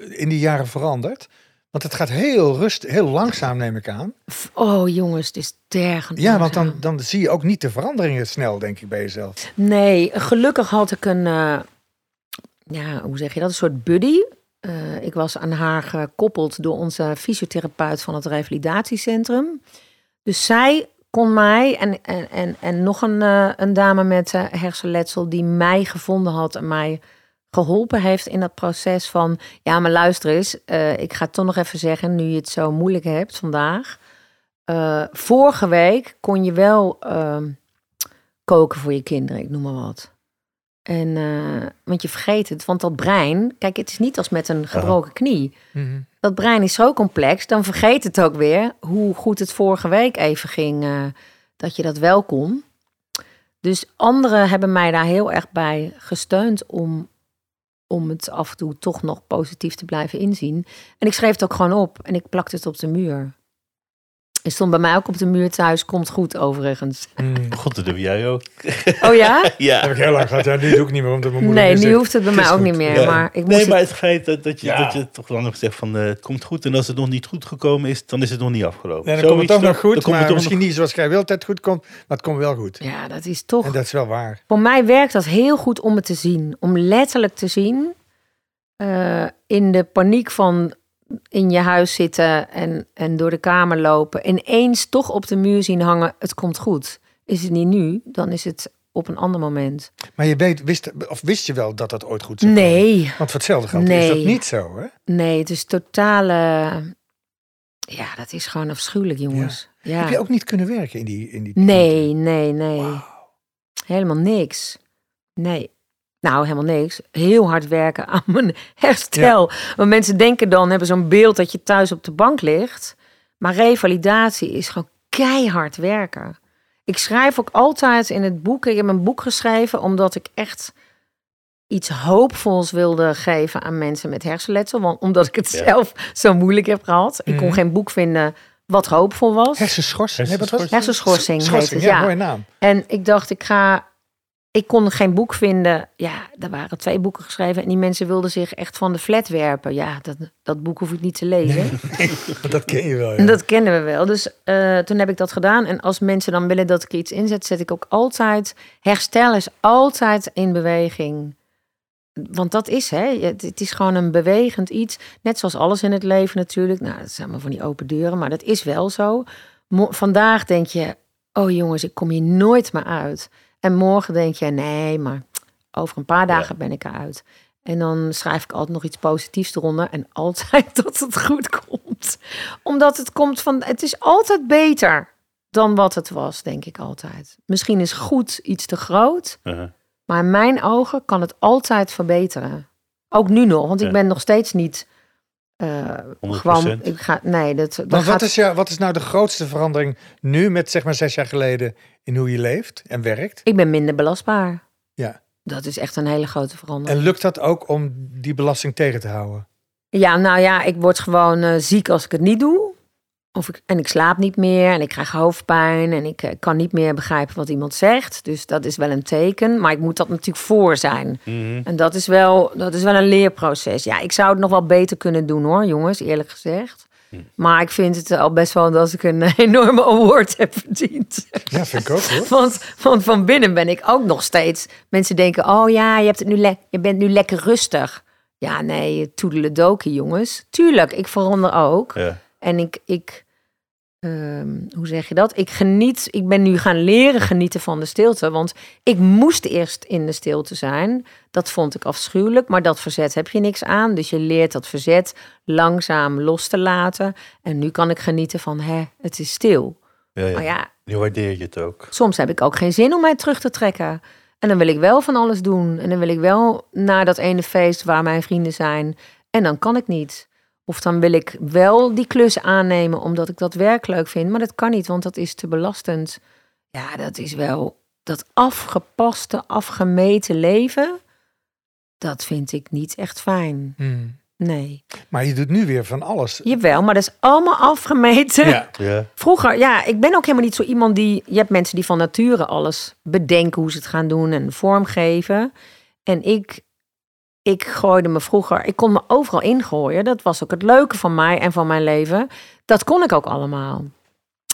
in die jaren veranderd? Want het gaat heel rustig, heel langzaam neem ik aan.
Oh jongens, het is tergend.
Ja, want dan, dan zie je ook niet de veranderingen snel, denk ik, bij jezelf.
Nee, gelukkig had ik een, eh, ja, hoe zeg je dat, een soort buddy. Eh, ik was aan haar gekoppeld door onze fysiotherapeut van het revalidatiecentrum. Dus zij kon mij en, en, en, en nog een, eh, een dame met hersenletsel die mij gevonden had en mij geholpen heeft in dat proces van, ja, maar luister eens, eh, ik ga het toch nog even zeggen, nu je het zo moeilijk hebt vandaag. Eh, vorige week kon je wel ehm, koken voor je kinderen, ik noem maar wat. En, eh, want je vergeet het, want dat brein, kijk, het is niet als met een gebroken knie. Dat brein is zo complex, dan vergeet het ook weer hoe goed het vorige week even ging, eh, dat je dat wel kon. Dus anderen hebben mij daar heel erg bij gesteund om, om het af en toe toch nog positief te blijven inzien. En ik schreef het ook gewoon op en ik plakte het op de muur. Het stond bij mij ook op de muur thuis, komt goed overigens.
God, dat doe jij ook. [laughs]
Oh ja? [laughs]
Ja.
heb ik heel lang gehad. Ja, nu doe ik niet meer, omdat mijn moeder
Nee,
nu zegt,
hoeft het bij
"Het
mij ook
goed."
niet meer.
Ja.
Maar ik moest
nee,
het-
maar het feit dat, dat, je,
Ja.
dat je toch lang nog zegt van eh, het komt goed. En als het nog niet goed gekomen is, dan is het nog niet afgelopen.
Nee, dan komt het toch nog goed,
dan komt
maar
het toch
misschien
nog-
niet zoals jij wilt dat het goed komt, maar het komt wel goed.
Ja, dat is toch...
En dat is wel waar.
Voor mij werkt dat heel goed om het te zien. Om letterlijk te zien. eh, in de paniek van in je huis zitten en, en door de kamer lopen. Ineens toch op de muur zien hangen. Het komt goed. Is het niet nu, dan is het op een ander moment.
Maar je weet, wist, of wist je wel dat dat ooit goed zou komen?
Nee,
Want voor hetzelfde geld is dat
Nee.
niet zo, hè?
nee, het is totale... Ja, dat is gewoon afschuwelijk, jongens. Ja.
Heb je ook niet kunnen werken in die... In die
Nee, nee, nee. Helemaal niks. Nee. Nou, helemaal niks. Heel hard werken aan mijn herstel. Want mensen denken dan, hebben zo'n beeld dat je thuis op de bank ligt. Maar revalidatie is gewoon keihard werken. Ik schrijf ook altijd in het boek. Ik heb een boek geschreven omdat ik echt iets hoopvols wilde geven aan mensen met hersenletsel. Want omdat ik het
Ja.
zelf zo moeilijk heb gehad. Ik kon
Mhm.
geen boek vinden wat hoopvol was.
Hersenschorsing. Het?
Hersenschorsing heet het,
ja,
ja.
mooie naam.
En ik dacht, ik ga. Ik kon geen boek vinden. Ja, er waren twee boeken geschreven. En die mensen wilden zich echt van de flat werpen. Ja, dat, dat boek hoef ik niet te lezen.
Dat ken je wel, ja.
En dat kennen we wel. Dus eh, toen heb ik dat gedaan. En als mensen dan willen dat ik iets inzet, zet ik ook altijd. Herstel is altijd in beweging. Want dat is, hè. Het, het is gewoon een bewegend iets. Net zoals alles in het leven natuurlijk. Nou, dat zijn maar van die open deuren. Maar dat is wel zo. Mo- Vandaag denk je, oh jongens, ik kom hier nooit meer uit. En morgen denk je, nee, maar over een paar dagen ben ik eruit. En dan schrijf ik altijd nog iets positiefs eronder. En [laughs] altijd dat het goed komt. Omdat het komt van, het is altijd beter dan wat het was, denk ik altijd. Misschien is goed iets te groot.
Uh-huh.
Maar in mijn ogen kan het altijd verbeteren. Ook nu nog, want
Ja.
ik ben nog steeds niet eh,
100%.
gewoon. Ik ga, nee, dat, dat gaat,
wat is, ja, wat is nou de grootste verandering nu met zeg maar zes jaar geleden in hoe je leeft en werkt?
Ik ben minder belastbaar.
Ja.
Dat is echt een hele grote verandering.
En lukt dat ook om die belasting tegen te houden?
Ja, nou ja, ik word gewoon eh, ziek als ik het niet doe. Of ik, en ik slaap niet meer en ik krijg hoofdpijn en ik eh, kan niet meer begrijpen wat iemand zegt. Dus dat is wel een teken. Maar ik moet dat natuurlijk voor zijn.
Mhm.
En dat is, wel, dat is wel een leerproces. Ja, ik zou het nog wel beter kunnen doen hoor, jongens, eerlijk gezegd. Maar ik vind het al best wel dat ik een [laughs] enorme award heb verdiend.
Ja, vind ik ook hoor.
Want, want van binnen ben ik ook nog steeds. Mensen denken: oh ja, je, hebt het nu je bent nu lekker rustig. Ja, nee, toedeledokie, jongens. Tuurlijk, ik verander ook.
Ja.
En ik, ik ehm, hoe zeg je dat? Ik geniet, ik ben nu gaan leren genieten van de stilte. Want ik moest eerst in de stilte zijn. Dat vond ik afschuwelijk, maar dat verzet heb je niks aan. Dus je leert dat verzet langzaam los te laten. En nu kan ik genieten van, hè, het is stil.
Ja, ja.
Maar ja,
Nu waardeer je het ook.
soms heb ik ook geen zin om mij terug te trekken. En dan wil ik wel van alles doen. En dan wil ik wel naar dat ene feest waar mijn vrienden zijn. En dan kan ik niet. Of dan wil ik wel die klus aannemen omdat ik dat werk leuk vind. Maar dat kan niet, want dat is te belastend. Ja, dat is wel dat afgepaste, afgemeten leven. Dat vind ik niet echt fijn.
Hmm.
Nee.
Maar je doet nu weer van alles.
Jawel, maar dat is allemaal afgemeten.
Ja.
Ja.
Vroeger, ja, ik ben ook helemaal niet zo iemand die. Je hebt mensen die van nature alles bedenken hoe ze het gaan doen en vormgeven. En ik, ik gooide me vroeger, ik kon me overal ingooien. Dat was ook het leuke van mij en van mijn leven. Dat kon ik ook allemaal.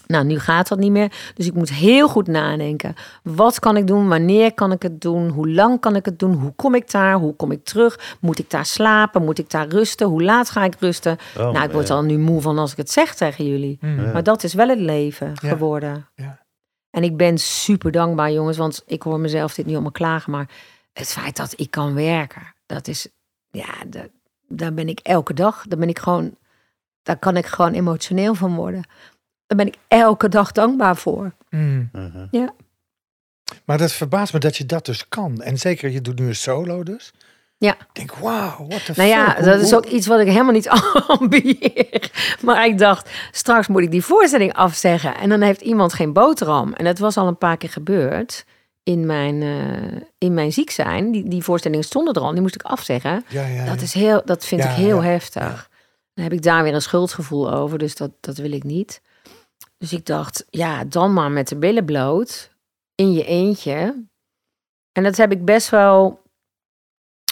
Nou, nu gaat dat niet meer. Dus ik moet heel goed nadenken. Wat kan ik doen? Wanneer kan ik het doen? Hoe lang kan ik het doen? Hoe kom ik daar? Hoe kom ik terug? Moet ik daar slapen? Moet ik daar rusten? Hoe laat ga ik rusten?
Oh,
nou, ik word
ja.
al nu moe van als ik het zeg tegen jullie.
Hmm.
Maar dat is wel het leven
Ja.
geworden.
Ja.
En ik ben super dankbaar, jongens, want ik hoor mezelf dit niet allemaal klagen, maar het feit dat ik kan werken, dat is, ja, da- daar ben ik elke dag, daar ben ik gewoon, daar kan ik gewoon emotioneel van worden. Daar ben ik elke dag dankbaar voor.
Hmm.
Mhm.
Ja.
Maar dat verbaast me dat je dat dus kan. En zeker, je doet nu een solo dus.
Ja.
Ik denk, wauw, what the
Nou ja,
fuck.
dat
Hoe-
is ook iets wat ik helemaal niet [laughs] ambieer. Maar ik dacht, straks moet ik die voorstelling afzeggen. En dan heeft iemand geen boterham. En dat was al een paar keer gebeurd in mijn, eh, in mijn ziek zijn. Die, die voorstellingen stonden er al, die moest ik afzeggen.
Ja, ja,
Dat, is heel, dat vind ik heel heftig. Dan heb ik daar weer een schuldgevoel over, dus dat, dat wil ik niet. Dus ik dacht, ja, dan maar met de billen bloot. In je eentje. En dat heb ik best wel,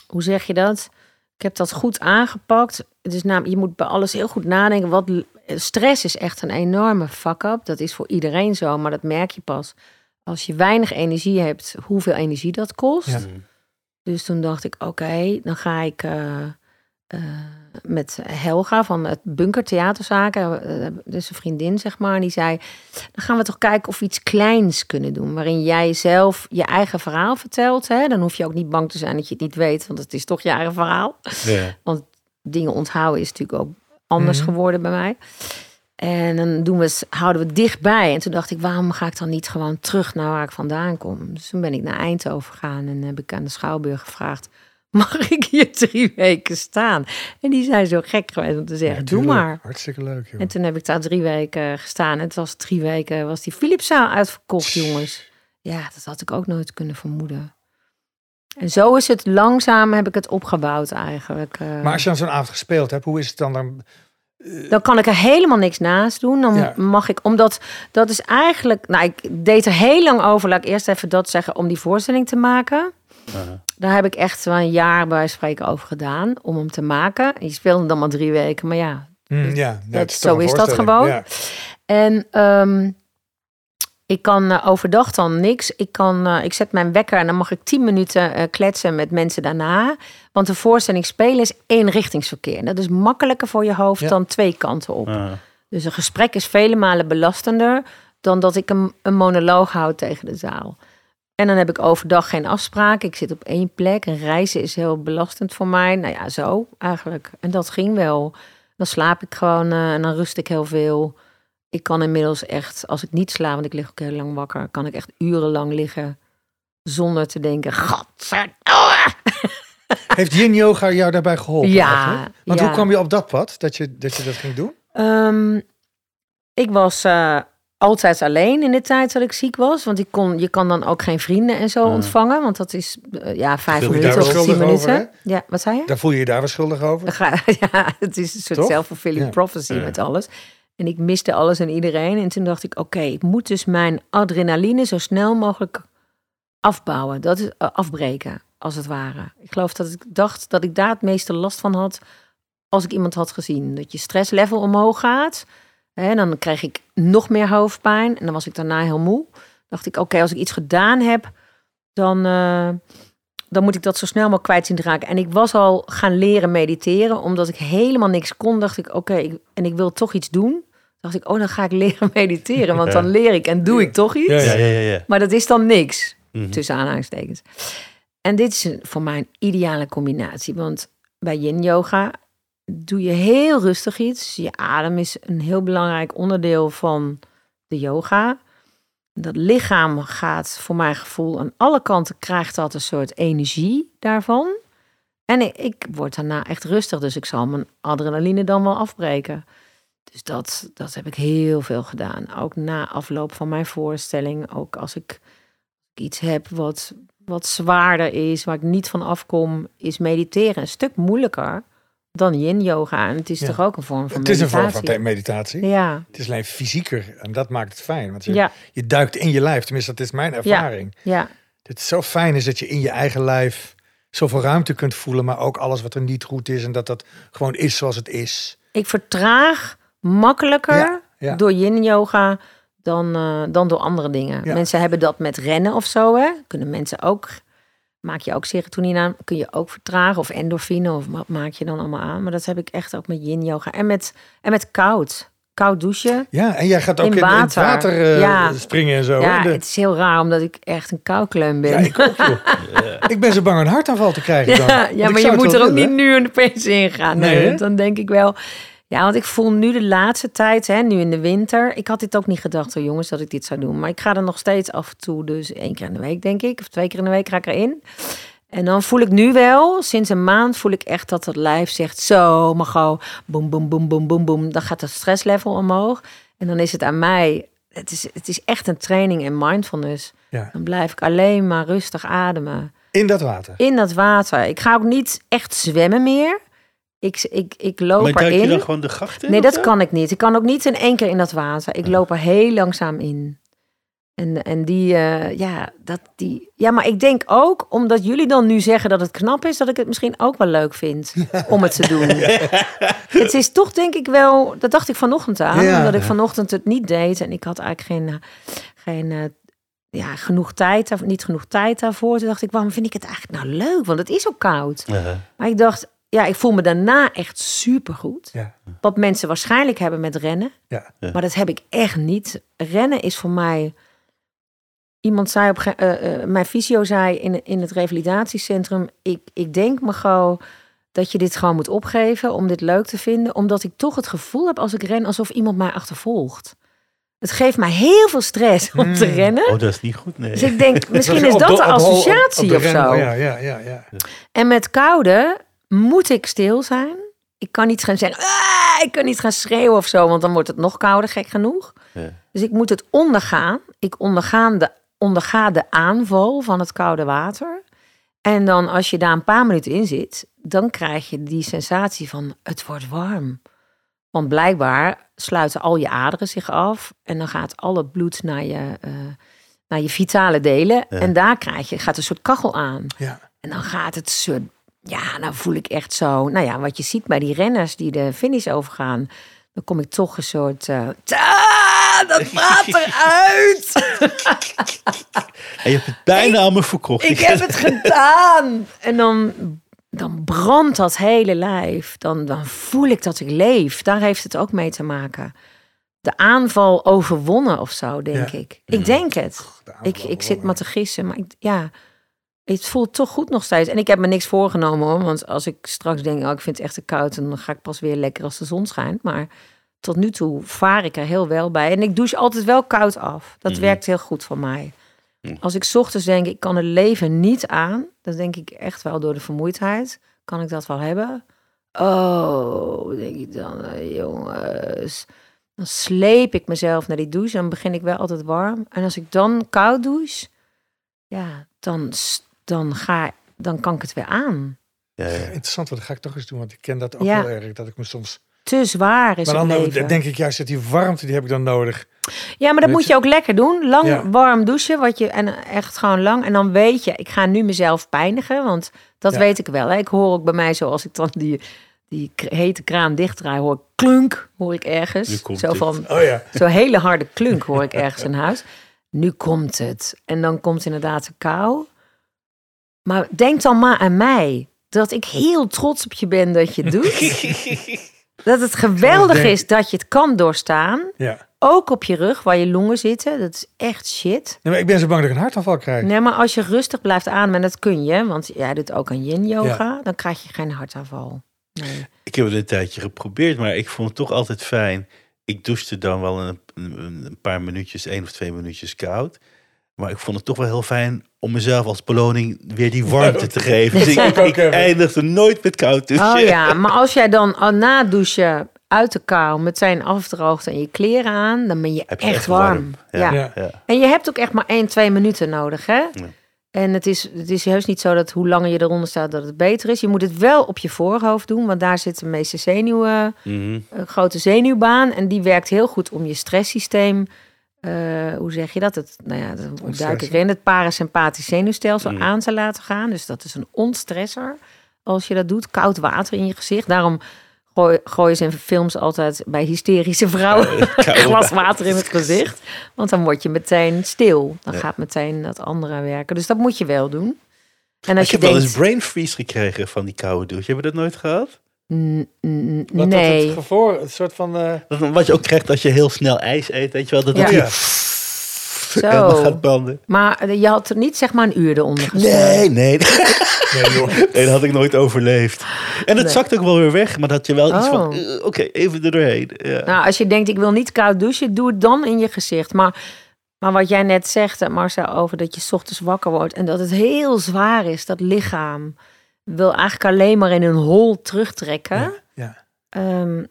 hoe zeg je dat? Ik heb dat goed aangepakt. Het is namelijk, je moet bij alles heel goed nadenken. Wat, stress is echt een enorme fuck-up. Dat is voor iedereen zo, maar dat merk je pas. Als je weinig energie hebt, hoeveel energie dat kost.
Ja.
Mhm.
Dus toen dacht ik, oké, dan ga ik eh, eh, met Helga van het Bunker Theaterzaken, eh, dus een vriendin zeg maar, en die zei, dan gaan we toch kijken of we iets kleins kunnen doen, waarin jij zelf je eigen verhaal vertelt. Hè? Dan hoef je ook niet bang te zijn dat je het niet weet, want het is toch je eigen verhaal
Ja.
dingen onthouden is natuurlijk ook anders
Mhm.
geworden bij mij. En dan doen we, houden we het dichtbij. En toen dacht ik, waarom ga ik dan niet gewoon terug naar waar ik vandaan kom? Dus toen ben ik naar Eindhoven gegaan en heb ik aan de Schouwburg gevraagd... [laughs] mag ik hier drie weken staan? En die zijn zo gek geweest om te zeggen,
Ja,
doe maar.
Hartstikke leuk, joh.
En toen heb ik daar drie weken gestaan. En het was drie weken, was die Philipszaal uitverkocht, jongens. Ja, dat had ik ook nooit kunnen vermoeden. En zo is het langzaam, heb ik het opgebouwd eigenlijk. eh.
Maar als je dan zo'n avond gespeeld hebt, hoe is het dan? dan
dan kan ik er helemaal niks naast doen. Dan
Ja.
mag ik, omdat dat is eigenlijk, nou, ik deed er heel lang over. Laat ik eerst even dat zeggen om die voorstelling te maken.
Aha.
Daar heb ik echt wel een jaar bij spreken over gedaan om hem te maken. Je speelde dan maar drie weken, maar ja,
Hm, ja, ja, het
zo is dat gewoon.
Ja.
En ehm, ik kan eh, overdag dan niks. Ik, kan, eh, ik zet mijn wekker en dan mag ik tien minuten eh, kletsen met mensen daarna. Want de voorstelling spelen is eenrichtingsverkeer. En Dat is makkelijker voor je hoofd
Ja.
dan twee kanten op.
Ah.
Dus een gesprek is vele malen belastender dan dat ik een, een monoloog houd tegen de zaal. En dan heb ik overdag geen afspraken. Ik zit op één plek. En reizen is heel belastend voor mij. Nou ja, zo eigenlijk. En dat ging wel. Dan slaap ik gewoon en dan rust ik heel veel. Ik kan inmiddels echt, als ik niet slaap, want ik lig ook heel lang wakker, kan ik echt urenlang liggen zonder te denken, godverdomme. [laughs]
Heeft yin yoga jou daarbij geholpen?
Ja?
Want
ja.
hoe kwam je op dat pad, dat je dat, je dat ging doen?
Ehm, ik was eh, altijd alleen in de tijd dat ik ziek was. Want ik kon, je kan dan ook geen vrienden en zo
Ah.
ontvangen. Want dat is eh, ja, vijf
je
minuten of tien
over,
minuten. ja, wat zei je?
Daar voel je je daar wel schuldig over? [laughs]
Ja, het is een soort self-fulfilling
Ja.
prophecy
Ja.
met alles. En ik miste alles en iedereen. En toen dacht ik, oké, ik moet dus mijn adrenaline zo snel mogelijk afbouwen. Dat is eh, afbreken, als het ware. Ik geloof dat ik dacht dat ik daar het meeste last van had als ik iemand had gezien. Dat je stresslevel omhoog gaat. Hè, dan kreeg ik nog meer hoofdpijn. En dan was ik daarna heel moe. Dacht ik, oké, als ik iets gedaan heb, dan, eh, dan moet ik dat zo snel mogelijk kwijt zien te raken. En ik was al gaan leren mediteren, omdat ik helemaal niks kon. Dacht ik, oké, en ik wil toch iets doen. Dacht ik, oh, dan ga ik leren [laughs] mediteren, want
Ja.
dan leer ik en doe ik toch iets.
Ja,
Ja, ja, ja. ja.
Maar dat is dan niks,
Mhm.
tussen aanhalingstekens. En dit is een- voor mij een ideale combinatie, want bij yin yoga doe je heel rustig iets. Je adem is een heel belangrijk onderdeel van de yoga. Dat lichaam gaat voor mijn gevoel aan alle kanten krijgt dat een soort energie daarvan. En ik, ik word daarna echt rustig, dus ik zal mijn adrenaline dan wel afbreken. Dus dat, dat heb ik heel veel gedaan. Ook na afloop van mijn voorstelling. Ook als ik iets heb wat, wat zwaarder is, waar ik niet van afkom, is mediteren een stuk moeilijker dan yin yoga. En het is
Ja.
toch ook een vorm van
Het is een
meditatie.
vorm van meditatie.
Ja,
Het is alleen fysieker en dat maakt het fijn. Want je,
ja,
je duikt in je lijf, tenminste dat is mijn ervaring.
ja.
Het zo fijn is dat je in je eigen lijf zoveel ruimte kunt voelen, maar ook alles wat er niet goed is en dat dat gewoon is zoals het is.
Ik vertraag makkelijker
Ja, ja.
door yin yoga dan, eh, dan door andere dingen.
Ja.
Mensen hebben dat met rennen of zo. Hè? Kunnen mensen ook, maak je ook serotonine aan, kun je ook vertragen of endorfine of wat maak je dan allemaal aan. Maar dat heb ik echt ook met yin yoga en met, en met koud. Koud douchen.
Ja, en jij gaat ook
In
in, in het
water.
water eh,
Ja.
springen en zo.
ja?
De-
het is heel raar omdat ik echt een koukleum ben.
ja, ik ook, joh. [laughs] Ik ben zo bang een hartaanval te krijgen dan.
Ja, maar je moet er ook
willen.
niet nu opeens in gaan.
Nee,
dan denk ik wel. Ja, want ik voel nu de laatste tijd, hè, nu in de winter. Ik had dit ook niet gedacht, hoor, jongens, dat ik dit zou doen. Maar ik ga er nog steeds af en toe, dus één keer in de week, denk ik. Of twee keer in de week ga ik erin. En dan voel ik nu wel, sinds een maand voel ik echt dat het lijf zegt... zo, maar gauw, boem, boem, boem, boem, boem, boem. Dan gaat het stresslevel omhoog. En dan is het aan mij... Het is, het is echt een training in mindfulness.
Ja.
Dan blijf ik alleen maar rustig ademen
In dat water.
in dat water. Ik ga ook niet echt zwemmen meer. Ik, ik, ik loop
Maar je
erin.
dan gewoon de gracht?
Nee, dat
zo?
kan ik niet. Ik kan ook niet in één keer in dat water. Ik loop er heel langzaam in. En, en die, eh, ja, dat, die, ja, maar ik denk ook, omdat jullie dan nu zeggen dat het knap is, dat ik het misschien ook wel leuk vind [laughs] om het te doen. [laughs] Het is toch, denk ik wel, dat dacht ik vanochtend aan,
Ja.
omdat ik vanochtend het niet deed en ik had eigenlijk geen, eh, geen eh, ja, genoeg tijd, niet genoeg tijd daarvoor. Toen dacht ik, waarom vind ik het eigenlijk nou leuk? Want het is ook koud. Maar ik dacht, ja, ik voel me daarna echt supergoed.
Ja.
Wat mensen waarschijnlijk hebben met rennen.
Ja.
Ja.
Maar dat heb ik echt niet. Rennen is voor mij... Iemand zei op... eh, eh, mijn fysio zei in, in het revalidatiecentrum... Ik, ik denk me gewoon dat je dit gewoon moet opgeven om dit leuk te vinden. Omdat ik toch het gevoel heb als ik ren alsof iemand mij achtervolgt. Het geeft mij heel veel stress om te
Hmm.
rennen.
Oh, dat is niet goed, nee.
Dus ik denk, [laughs] misschien is dat
de-
associatie of
ren-
zo.
Ja, ja, ja, ja.
En met koude moet ik stil zijn. Ik kan niet gaan zeggen, "Ah!" ik kan niet gaan schreeuwen of zo, want dan wordt het nog kouder, gek genoeg.
Ja.
Dus ik moet het ondergaan. Ik ondergaan de, onderga de aanval van het koude water. En dan als je daar een paar minuten in zit, dan krijg je die sensatie van het wordt warm. Want blijkbaar sluiten al je aderen zich af en dan gaat al het bloed naar je, eh, naar je vitale delen.
Ja.
En daar krijg je, gaat een soort kachel aan.
ja.
En dan gaat het soort, ja, dan voel ik echt zo, nou ja, wat je ziet bij die renners die de finish overgaan, dan kom ik toch een soort, "Ta, dat water uit!
En je hebt het bijna allemaal verkocht.
ik heb het gedaan! En dan, dan brandt dat hele lijf, dan, dan voel ik dat ik leef. Daar heeft het ook mee te maken. De aanval overwonnen of zo, denk
Ja.
ik. Ik denk het. Ik, ik zit maar te gissen, maar ik, ja, het voelt toch goed nog steeds. En ik heb me niks voorgenomen hoor, want als ik straks denk, oh, ik vind het echt te koud, en dan ga ik pas weer lekker als de zon schijnt. Maar tot nu toe vaar ik er heel wel bij. En ik douche altijd wel koud af. Dat
Mhm.
werkt heel goed voor mij.
Mhm.
Als ik 's ochtends denk, ik kan het leven niet aan, dan denk ik echt wel door de vermoeidheid, kan ik dat wel hebben. Oh, denk ik dan, eh, jongens. Dan sleep ik mezelf naar die douche. Dan begin ik wel altijd warm. En als ik dan koud douche, ja, dan, dan, ga, dan kan ik het weer aan.
Ja, ja.
Interessant, want dat ga ik toch eens doen, want ik ken dat ook
Ja.
heel erg. Dat ik me soms.
Te zwaar is
Maar
het
dan
leven.
denk ik juist dat die warmte, die heb ik dan nodig.
ja, maar dat moet
je-
ook lekker doen. Lang
Ja.
warm douchen. Wat je, en echt gewoon lang. En dan weet je, ik ga nu mezelf pijnigen. Want dat
Ja.
weet ik wel. Hè. Ik hoor ook bij mij zo, als ik dan die, die hete kraan dichtdraai, hoor ik klunk, hoor ik
Nu
ergens.
komt
Zo van,
Oh ja.
Zo'n hele harde klunk hoor ik ergens in huis. Nu komt het. En dan komt inderdaad de kou. Maar denk dan maar aan mij. Dat ik heel trots op je ben dat je het doet. [laughs] Dat het geweldig
denk-
is dat je het kan doorstaan.
ja.
Ook op je rug, waar je longen zitten. Dat is echt shit.
Nee, maar ik ben zo bang dat ik een hartaanval krijg.
Nee, maar als je rustig blijft ademen, en dat kun je. Want jij doet ook aan yin yoga.
Ja.
Dan krijg je geen hartaanval. Nee.
Ik heb het een tijdje geprobeerd, maar ik vond het toch altijd fijn. Ik douchte dan wel een, een, een paar minuutjes, één of twee minuutjes koud. Maar ik vond het toch wel heel fijn om mezelf als beloning weer die warmte te geven. [laughs] Dus ik,
ik
eindigde nooit met koud douchen.
Oh ja, [laughs] maar als jij dan al na het douchen uit de kou meteen afdroogt en je kleren aan, dan ben je, echt,
echt
warm.
warm.
Ja.
Ja.
Ja.
Ja.
En je hebt ook echt maar 1, 2 minuten nodig, hè?
Ja.
En het is, het is heus niet zo dat hoe langer je eronder staat, dat het beter is. Je moet het wel op je voorhoofd doen, want daar zit de meeste zenuwen,
Mhm.
een grote zenuwbaan. En die werkt heel goed om je stresssysteem, eh, hoe zeg je dat? Het, nou ja, duik ik in, het parasympathisch zenuwstelsel
Mm.
aan te laten gaan. Dus dat is een ontstresser als je dat doet. Koud water in je gezicht. Daarom gooi, gooien ze in films altijd bij hysterische vrouwen een [laughs] glas water in het gezicht. Want dan word je meteen stil. Dan
Ja.
gaat meteen dat andere werken. Dus dat moet je wel doen. En als
Ik
je
heb wel eens brain freeze gekregen van die koude douche. Hebben we dat nooit gehad?
"N- n-
Wat
nee.
dat het gevoel, het soort van... eh,
Dat, wat je ook krijgt als je heel snel ijs eet, weet je wel? Dat
Ja.
het
Ja.
en dan [laughs]
Zo.
gaat branden.
Maar eh, je had er niet zeg maar een uur eronder gestaan.
Nee, nee. [laughs]
nee, joh.
Nee, dat had ik nooit overleefd. En het
Nee.
zakt ook wel weer weg, maar dat had je wel iets van,
Oh.
eh, oké, even er doorheen. Ja.
Nou, als je denkt, ik wil niet koud douchen, doe het dan in je gezicht. Maar, maar wat jij net zegt, eh, Marcel, over dat je 's ochtends wakker wordt en dat het heel zwaar is, dat lichaam wil eigenlijk alleen maar in een hol terugtrekken.
Ja, ja.
Ehm,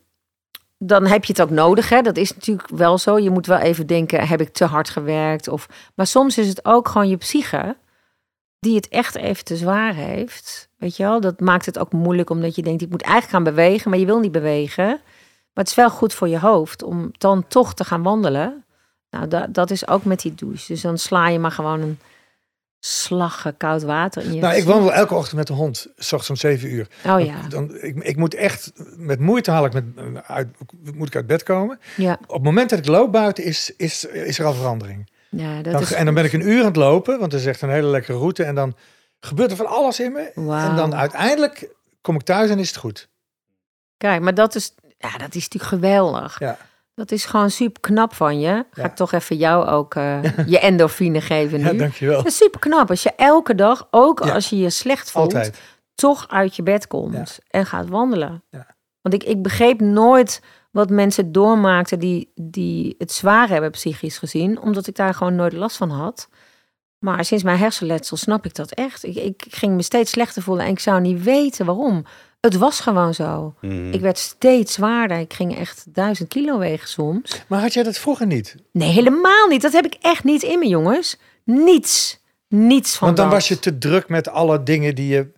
dan heb je het ook nodig. Hè? Dat is natuurlijk wel zo. Je moet wel even denken, heb ik te hard gewerkt? Of, maar soms is het ook gewoon je psyche die het echt even te zwaar heeft. Weet je wel? Dat maakt het ook moeilijk omdat je denkt, ik moet eigenlijk gaan bewegen, maar je wil niet bewegen. Maar het is wel goed voor je hoofd om dan toch te gaan wandelen. Nou, dat, dat is ook met die douche. Dus dan sla je maar gewoon een slag eh, koud water in je
Nou, ik wandel elke ochtend met de hond, s ochtends om zeven uur.
Oh ja,
Dan, ik, ik moet echt, met moeite haal ik met, uit, moet ik uit bed komen.
ja,
Op het moment dat ik loop buiten, is, is, is er al verandering.
ja dat
Dan,
is...
En dan ben ik een uur aan het lopen, want dat is echt een hele lekkere route. En dan gebeurt er van alles in me. En dan uiteindelijk kom ik thuis en is het goed.
Kijk, maar dat is, ja, dat is natuurlijk geweldig.
Ja.
Dat is gewoon super knap van je. Ga
Ja.
ik toch even jou ook eh, [laughs] je endorfine geven nu.
Ja, dankjewel.
dat is super knap. Als je elke dag, ook
Ja.
als je je slecht voelt,
Altijd.
toch uit je bed komt en gaat wandelen. Want ik, ik begreep nooit wat mensen doormaakten die, die het zwaar hebben psychisch gezien, omdat ik daar gewoon nooit last van had. Maar sinds mijn hersenletsel snap ik dat echt. Ik, ik ging me steeds slechter voelen en ik zou niet weten waarom. Het was gewoon zo.
Mhm.
Ik werd steeds zwaarder. Ik ging echt duizend kilo wegen soms.
Maar had jij dat vroeger niet?
Nee, helemaal niet. Dat heb ik echt niet in me, jongens. Niets. Niets van
Want dan
dat.
was je te druk met alle dingen die je...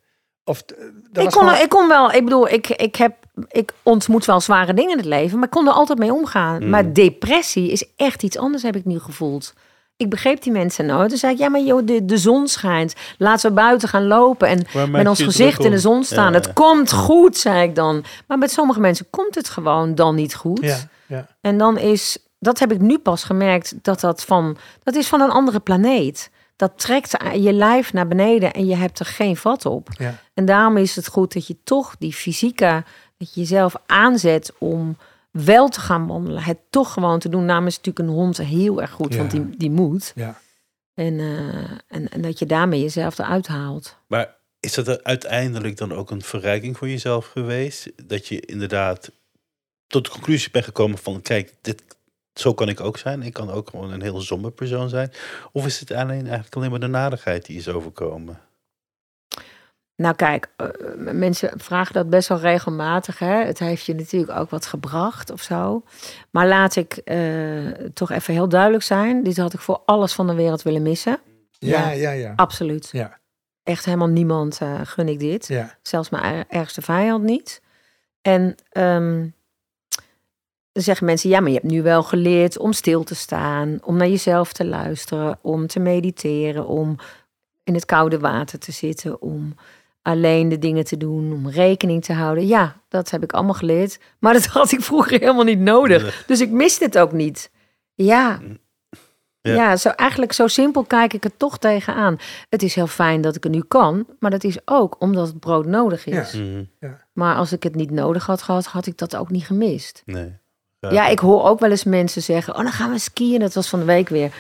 Of, eh, dat
Ik kon, ik kon wel, ik bedoel, ik, ik, heb, ik ontmoet wel zware dingen in het leven, maar ik kon er altijd mee omgaan.
Mm.
Maar depressie is echt iets anders, heb ik nu gevoeld. Ik begreep die mensen nooit. Toen zei ik, ja, maar joh, de, de zon schijnt. Laten we buiten gaan lopen en
Waar
met ons gezicht in de zon staan.
Ja.
Het komt goed, zei ik dan. Maar met sommige mensen komt het gewoon dan niet goed.
Ja.
En dan is, dat heb ik nu pas gemerkt, dat dat van, dat is van een andere planeet. Dat trekt je lijf naar beneden en je hebt er geen vat op.
Ja.
En daarom is het goed dat je toch die fysieke, dat je jezelf aanzet om wel te gaan wandelen. Het toch gewoon te doen. Namens natuurlijk een hond heel erg goed,
Ja.
want die, die moet.
Ja.
En, eh, en, en dat je daarmee jezelf eruit haalt.
Maar is dat er uiteindelijk dan ook een verrijking voor jezelf geweest? Dat je inderdaad tot de conclusie bent gekomen van... kijk, dit, zo kan ik ook zijn. Ik kan ook gewoon een heel somber persoon zijn. Of is het alleen, eigenlijk alleen maar de nadigheid die is overkomen?
Nou kijk, eh, mensen vragen dat best wel regelmatig. Hè? Het heeft je natuurlijk ook wat gebracht of zo. Maar laat ik eh, toch even heel duidelijk zijn. Dit had ik voor alles van de wereld willen missen.
Ja,
Ja.
ja, ja.
Absoluut.
Ja.
Echt helemaal niemand eh, gun ik dit.
Ja.
Zelfs mijn er- ergste vijand niet. En ehm, dan zeggen mensen, ja, maar je hebt nu wel geleerd om stil te staan, om naar jezelf te luisteren, om te mediteren, om in het koude water te zitten, om alleen de dingen te doen, om rekening te houden. Ja, dat heb ik allemaal geleerd, maar dat had ik vroeger helemaal niet nodig.
Nee.
Dus ik miste het ook niet. Ja.
Ja.
Ja, zo, eigenlijk zo simpel kijk ik er toch tegenaan. Het is heel fijn dat ik het nu kan, maar dat is ook omdat het brood nodig is.
Ja.
Mhm.
Maar als ik het niet nodig had gehad, had ik dat ook niet gemist.
Nee.
Ja, ik hoor ook wel eens mensen zeggen: Oh, dan gaan we skiën. Dat was van de week weer.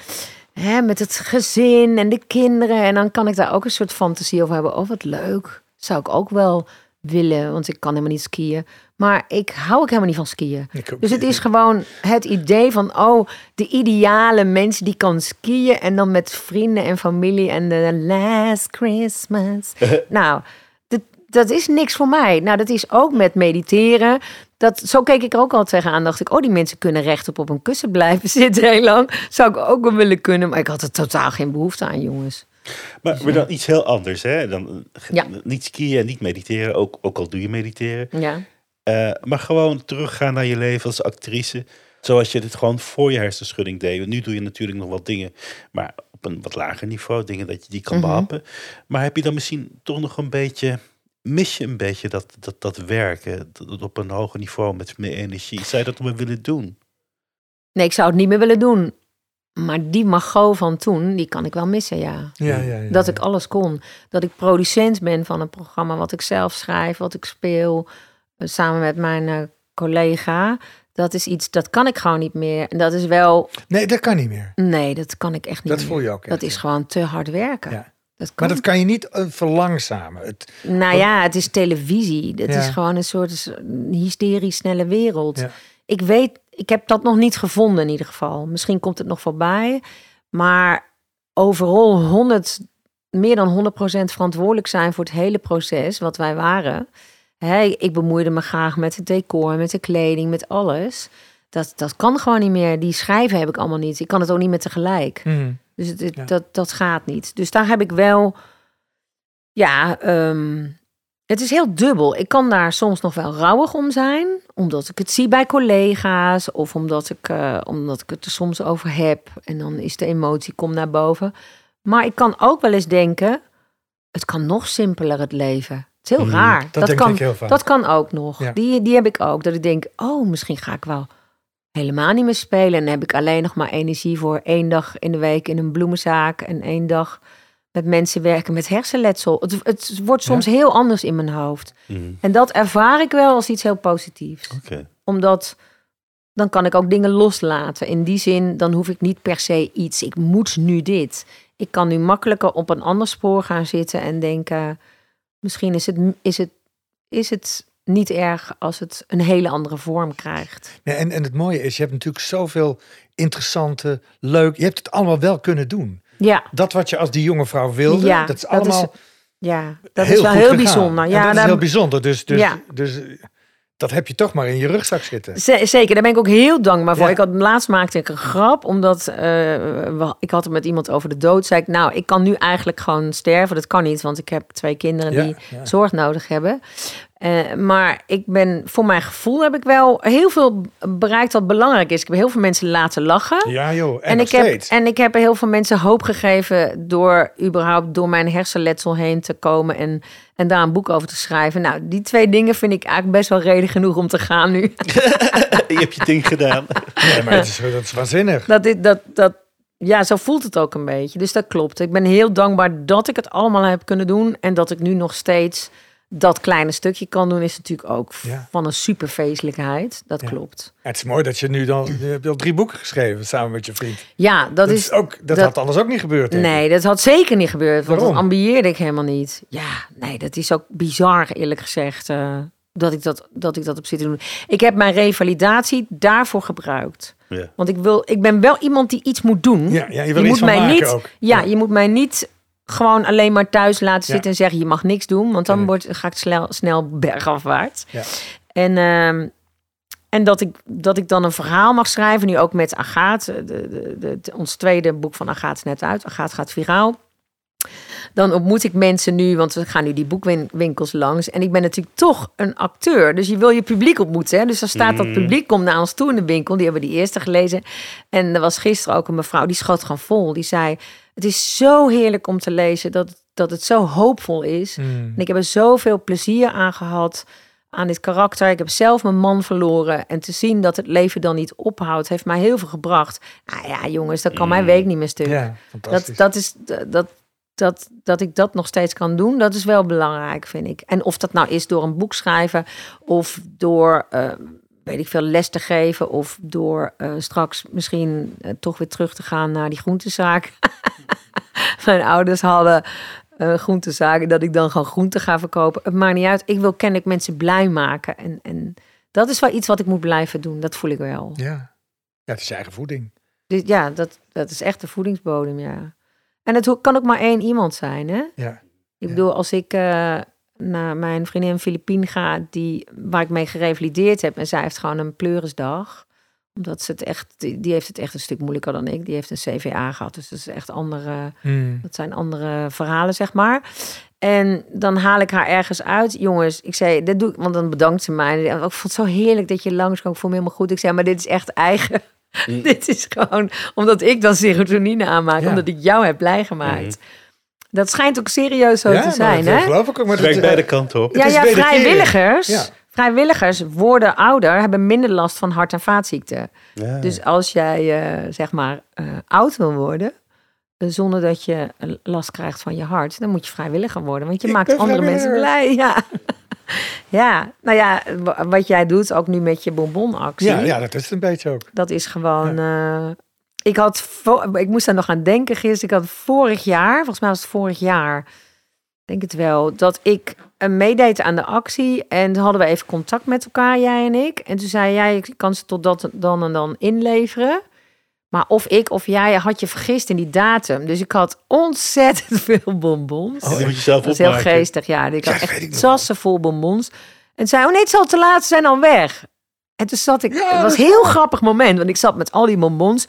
Hè, met het gezin en de kinderen. En dan kan ik daar ook een soort fantasie over hebben. Oh, wat leuk. Zou ik ook wel willen, want ik kan helemaal niet skiën. Maar ik hou ook helemaal niet van skiën. Dus het is gewoon het idee van, oh, de ideale mens die kan skiën en dan met vrienden en familie en de last Christmas. [laughs] nou, dat, dat is niks voor mij. Nou, dat is ook met mediteren. Dat, zo keek ik er ook al tegenaan. Dacht ik, oh, die mensen kunnen rechtop op een kussen blijven [laughs] zitten heel lang. Zou ik ook wel willen kunnen, maar ik had er totaal geen behoefte aan, jongens.
Maar, maar dan iets heel anders, hè? Dan,
Ja.
Niet skiën en niet mediteren, ook, ook al doe je mediteren.
Ja.
Eh, maar gewoon teruggaan naar je leven als actrice. Zoals je dit gewoon voor je hersenschudding deed. Want Nu doe je natuurlijk nog wat dingen, maar op een wat lager niveau. Dingen dat je die kan
Mhm.
behappen. Maar heb je dan misschien toch nog een beetje... Mis je een beetje dat, dat, dat werken dat, op een hoger niveau met meer energie? Zou je dat nog wel willen doen?
Nee, ik zou het niet meer willen doen. Maar die mago van toen, die kan ik wel missen, ja.
Ja, ja, ja,
Dat ik alles kon. Dat ik producent ben van een programma wat ik zelf schrijf, wat ik speel, eh, samen met mijn eh, collega. Dat is iets, dat kan ik gewoon niet meer. En dat is wel,
Nee, dat kan niet meer.
nee, dat kan ik echt niet
Dat
meer.
voel je ook echt,
Dat is
ja.
gewoon te hard werken. Dat.
Maar dat kan je niet eh, verlangzamen. Het,
Nou ja, het is televisie. Het
Ja.
is gewoon een soort hysterisch snelle wereld.
Ja.
Ik weet, ik heb dat nog niet gevonden in ieder geval. Misschien komt het nog voorbij. Maar overal 100, meer dan 100% verantwoordelijk zijn voor het hele proces wat wij waren. Hè, ik bemoeide me graag met het decor, met de kleding, met alles. Dat, dat kan gewoon niet meer. Die schrijven heb ik allemaal niet. Ik kan het ook niet meer tegelijk. Dus het, het-
Ja.
dat, dat gaat niet. Dus daar heb ik wel. Ja, ehm, het is heel dubbel. Ik kan daar soms nog wel rouwig om zijn, omdat ik het zie bij collega's of omdat ik, eh, omdat ik het er soms over heb. En dan is de emotie komt naar boven. Maar ik kan ook wel eens denken: het kan nog simpeler het leven. Het is heel
Mhm,
raar.
dat denk
kan,
ik heel vaak.
Dat kan ook nog.
Ja.
Die, die heb ik ook. Dat ik denk: oh, misschien ga ik wel helemaal niet meer spelen. En dan heb ik alleen nog maar energie voor één dag in de week in een bloemenzaak en één dag met mensen werken met hersenletsel. Het, het wordt soms heel anders in mijn hoofd.
Mhm.
En dat ervaar ik wel als iets heel positiefs. Omdat dan kan ik ook dingen loslaten. In die zin, dan hoef ik niet per se iets. Ik moet nu dit. Ik kan nu makkelijker op een ander spoor gaan zitten en denken: misschien is het, is, het, is het niet erg als het een hele andere vorm krijgt.
Nee, en, en het mooie is, je hebt natuurlijk zoveel interessante, leuk. Je hebt het allemaal wel kunnen doen.
Ja,
Dat wat je als die jonge vrouw wilde,
Ja,
dat is
dat
allemaal
ja dat
heel
is wel heel
gegaan.
bijzonder. Ja,
dat is heel bijzonder. Dus, dus,
Ja.
dus eh, dat heb je toch maar in je rugzak zitten.
Zeker, daar ben ik ook heel dankbaar voor.
Ja.
Ik had laatst maakte ik een grap, omdat eh, ik had het met iemand over de dood. Zei ik, nou, ik kan nu eigenlijk gewoon sterven. Dat kan niet, want ik heb twee kinderen
Ja,
die
ja.
zorg nodig hebben. Eh, maar ik ben, voor mijn gevoel heb ik wel heel veel bereikt wat belangrijk is. Ik heb heel veel mensen laten lachen.
Ja joh, en,
En
nog
ik, heb,
steeds.
en ik heb heel veel mensen hoop gegeven door überhaupt door mijn hersenletsel heen te komen en, en daar een boek over te schrijven. Nou, die twee dingen vind ik eigenlijk best wel reden genoeg om te gaan nu. [laughs]
je hebt je ding gedaan.
Nee, maar het is, dat is waanzinnig.
Dat dit, dat, dat, ja, zo voelt het ook een beetje. Dus dat klopt. Ik ben heel dankbaar dat ik het allemaal heb kunnen doen. En dat ik nu nog steeds dat kleine stukje kan doen, is natuurlijk ook
Ja.
van een superfeestelijkheid. Dat
Ja.
klopt.
Het is mooi dat je nu dan, je hebt al drie boeken geschreven samen met je vriend.
Ja, dat,
Dat,
is.
is ook, dat,
dat-
had anders ook niet gebeurd. denk.
Nee, dat had zeker niet gebeurd. Want
Waarom?
dat ambieerde ik helemaal niet. Ja, nee, dat is ook bizar, eerlijk gezegd. eh, dat, ik dat, dat ik dat op zit te doen. Ik heb mijn revalidatie daarvoor gebruikt.
Ja.
Want ik, wil, ik ben wel iemand die iets moet doen.
Ja, ja, je wil
je
iets
moet
van
mij
maken
niet,
ook.
Ja,
Ja.
je moet mij niet gewoon alleen maar thuis laten
Ja.
zitten en zeggen je mag niks doen, want dan wordt, ga ik snel, snel bergafwaarts.
Ja.
En, ehm, en dat ik, dat ik dan een verhaal mag schrijven, nu ook met Agathe. De, de, ons tweede boek van Agathe is net uit. Agathe gaat viraal. Dan ontmoet ik mensen nu, want we gaan nu die boekwinkels langs. En ik ben natuurlijk toch een acteur. Dus je wil je publiek ontmoeten. Hè? Dus er staat dat
Mm.
publiek komt naar ons toe in de winkel. Die hebben die eerste gelezen. En er was gisteren ook een mevrouw, die schoot gewoon vol. Die zei, het is zo heerlijk om te lezen dat, dat het zo hoopvol is.
Mm.
En ik heb er zoveel plezier aan gehad aan dit karakter. Ik heb zelf mijn man verloren. En te zien dat het leven dan niet ophoudt, heeft mij heel veel gebracht. Nou ja, jongens, dat kan mijn week niet meer stuk.
Ja,
dat, dat, is, dat, dat, dat ik dat nog steeds kan doen, dat is wel belangrijk, vind ik. En of dat nou is door een boek schrijven of door, eh, weet ik veel, les te geven of door eh, straks misschien eh, toch weer terug te gaan naar die groentezaak. [laughs] Mijn ouders hadden eh groentezaken, dat ik dan gewoon groenten ga verkopen. Het maakt niet uit. Ik wil kennelijk mensen blij maken. En, en dat is wel iets wat ik moet blijven doen. Dat voel ik wel.
ja. ja, het is eigen voeding.
Dus ja, dat, dat is echt de voedingsbodem, ja. En het kan ook maar één iemand zijn, hè?
Ja.
Ik bedoel, als ik naar mijn vriendin Filipien ga, die, waar ik mee gerevalideerd heb, en zij heeft gewoon een pleurisdag omdat ze het echt, die, die heeft het echt een stuk moeilijker dan ik. Die heeft een CVA gehad, dus dat is echt andere,
Mm.
dat zijn andere verhalen, zeg maar. En dan haal ik haar ergens uit. Jongens, ik zei, dit doe ik, want dan bedankt ze mij. En Ik vond het zo heerlijk dat je langskwam. Ik voel me helemaal goed. Ik zei, maar dit is echt eigen. [laughs] dit is gewoon omdat ik dan serotonine aanmaak.
Ja.
Omdat ik jou heb blij gemaakt. Dat schijnt ook serieus zo
ja,
te
maar
zijn,
dat
hè?
geloof ik ook. Maar
Het werkt beide kanten op.
Het
Ja, ja, vrijwilligers.
Ja.
Vrijwilligers worden ouder, hebben minder last van hart- en vaatziekten.
Ja.
Dus als jij, eh, zeg maar, eh, oud wil worden, eh, zonder dat je last krijgt van je hart, dan moet je vrijwilliger worden. Want je
Ik
maakt andere mensen blij. Ja. [laughs] ja, nou ja, wa- wat jij doet, ook nu met je bonbonactie.
ja, ja, dat is het een beetje ook.
Dat is gewoon. eh, ik had, ik moest daar nog aan denken gisteren. Ik had vorig jaar, volgens mij was het vorig jaar, denk het wel, dat ik eh, meedeed aan de actie en toen hadden we even contact met elkaar, jij en ik. En toen zei jij, ik kan ze tot dat dan en dan inleveren. Maar of ik of jij had je vergist in die datum. Dus ik had ontzettend [laughs] veel bonbons.
die moet je zelf
Dat is heel
opmaken.
geestig, ja. Ik had
ik
echt
nog
tassen vol bonbons. En zei, oh nee, het zal te laat zijn al weg. En toen zat ik,
Ja,
het was een heel grappig moment, want ik zat met al die bonbons.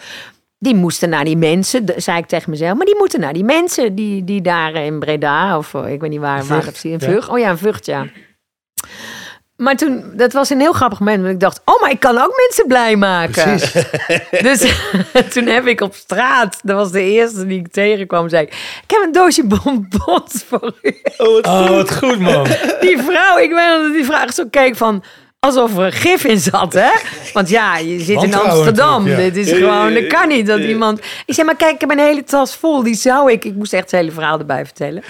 Die moesten naar die mensen, zei ik tegen mezelf. Maar die moeten naar die mensen die, die daar in Breda, of eh, ik weet niet waar, waar
Vught,
het precies, in
ja.
Vught. Oh ja, een Vught, ja. Maar toen, dat was een heel grappig moment, want ik dacht, oh, maar ik kan ook mensen blij maken.
Precies. [laughs]
Dus [laughs] toen heb ik op straat, dat was de eerste die ik tegenkwam, zei ik, ik heb een doosje bonbons voor u.
Oh, wat
Oh, wat goed, man. [laughs]
Die vrouw, ik weet dat die vraag zo keek van, alsof er gif in zat, hè? Want ja, je zit in Amsterdam,
ja.
dit is gewoon, dat kan niet dat iemand... Ik zei, maar kijk, ik heb een hele tas vol, die zou ik... Ik moest echt het hele verhaal erbij vertellen.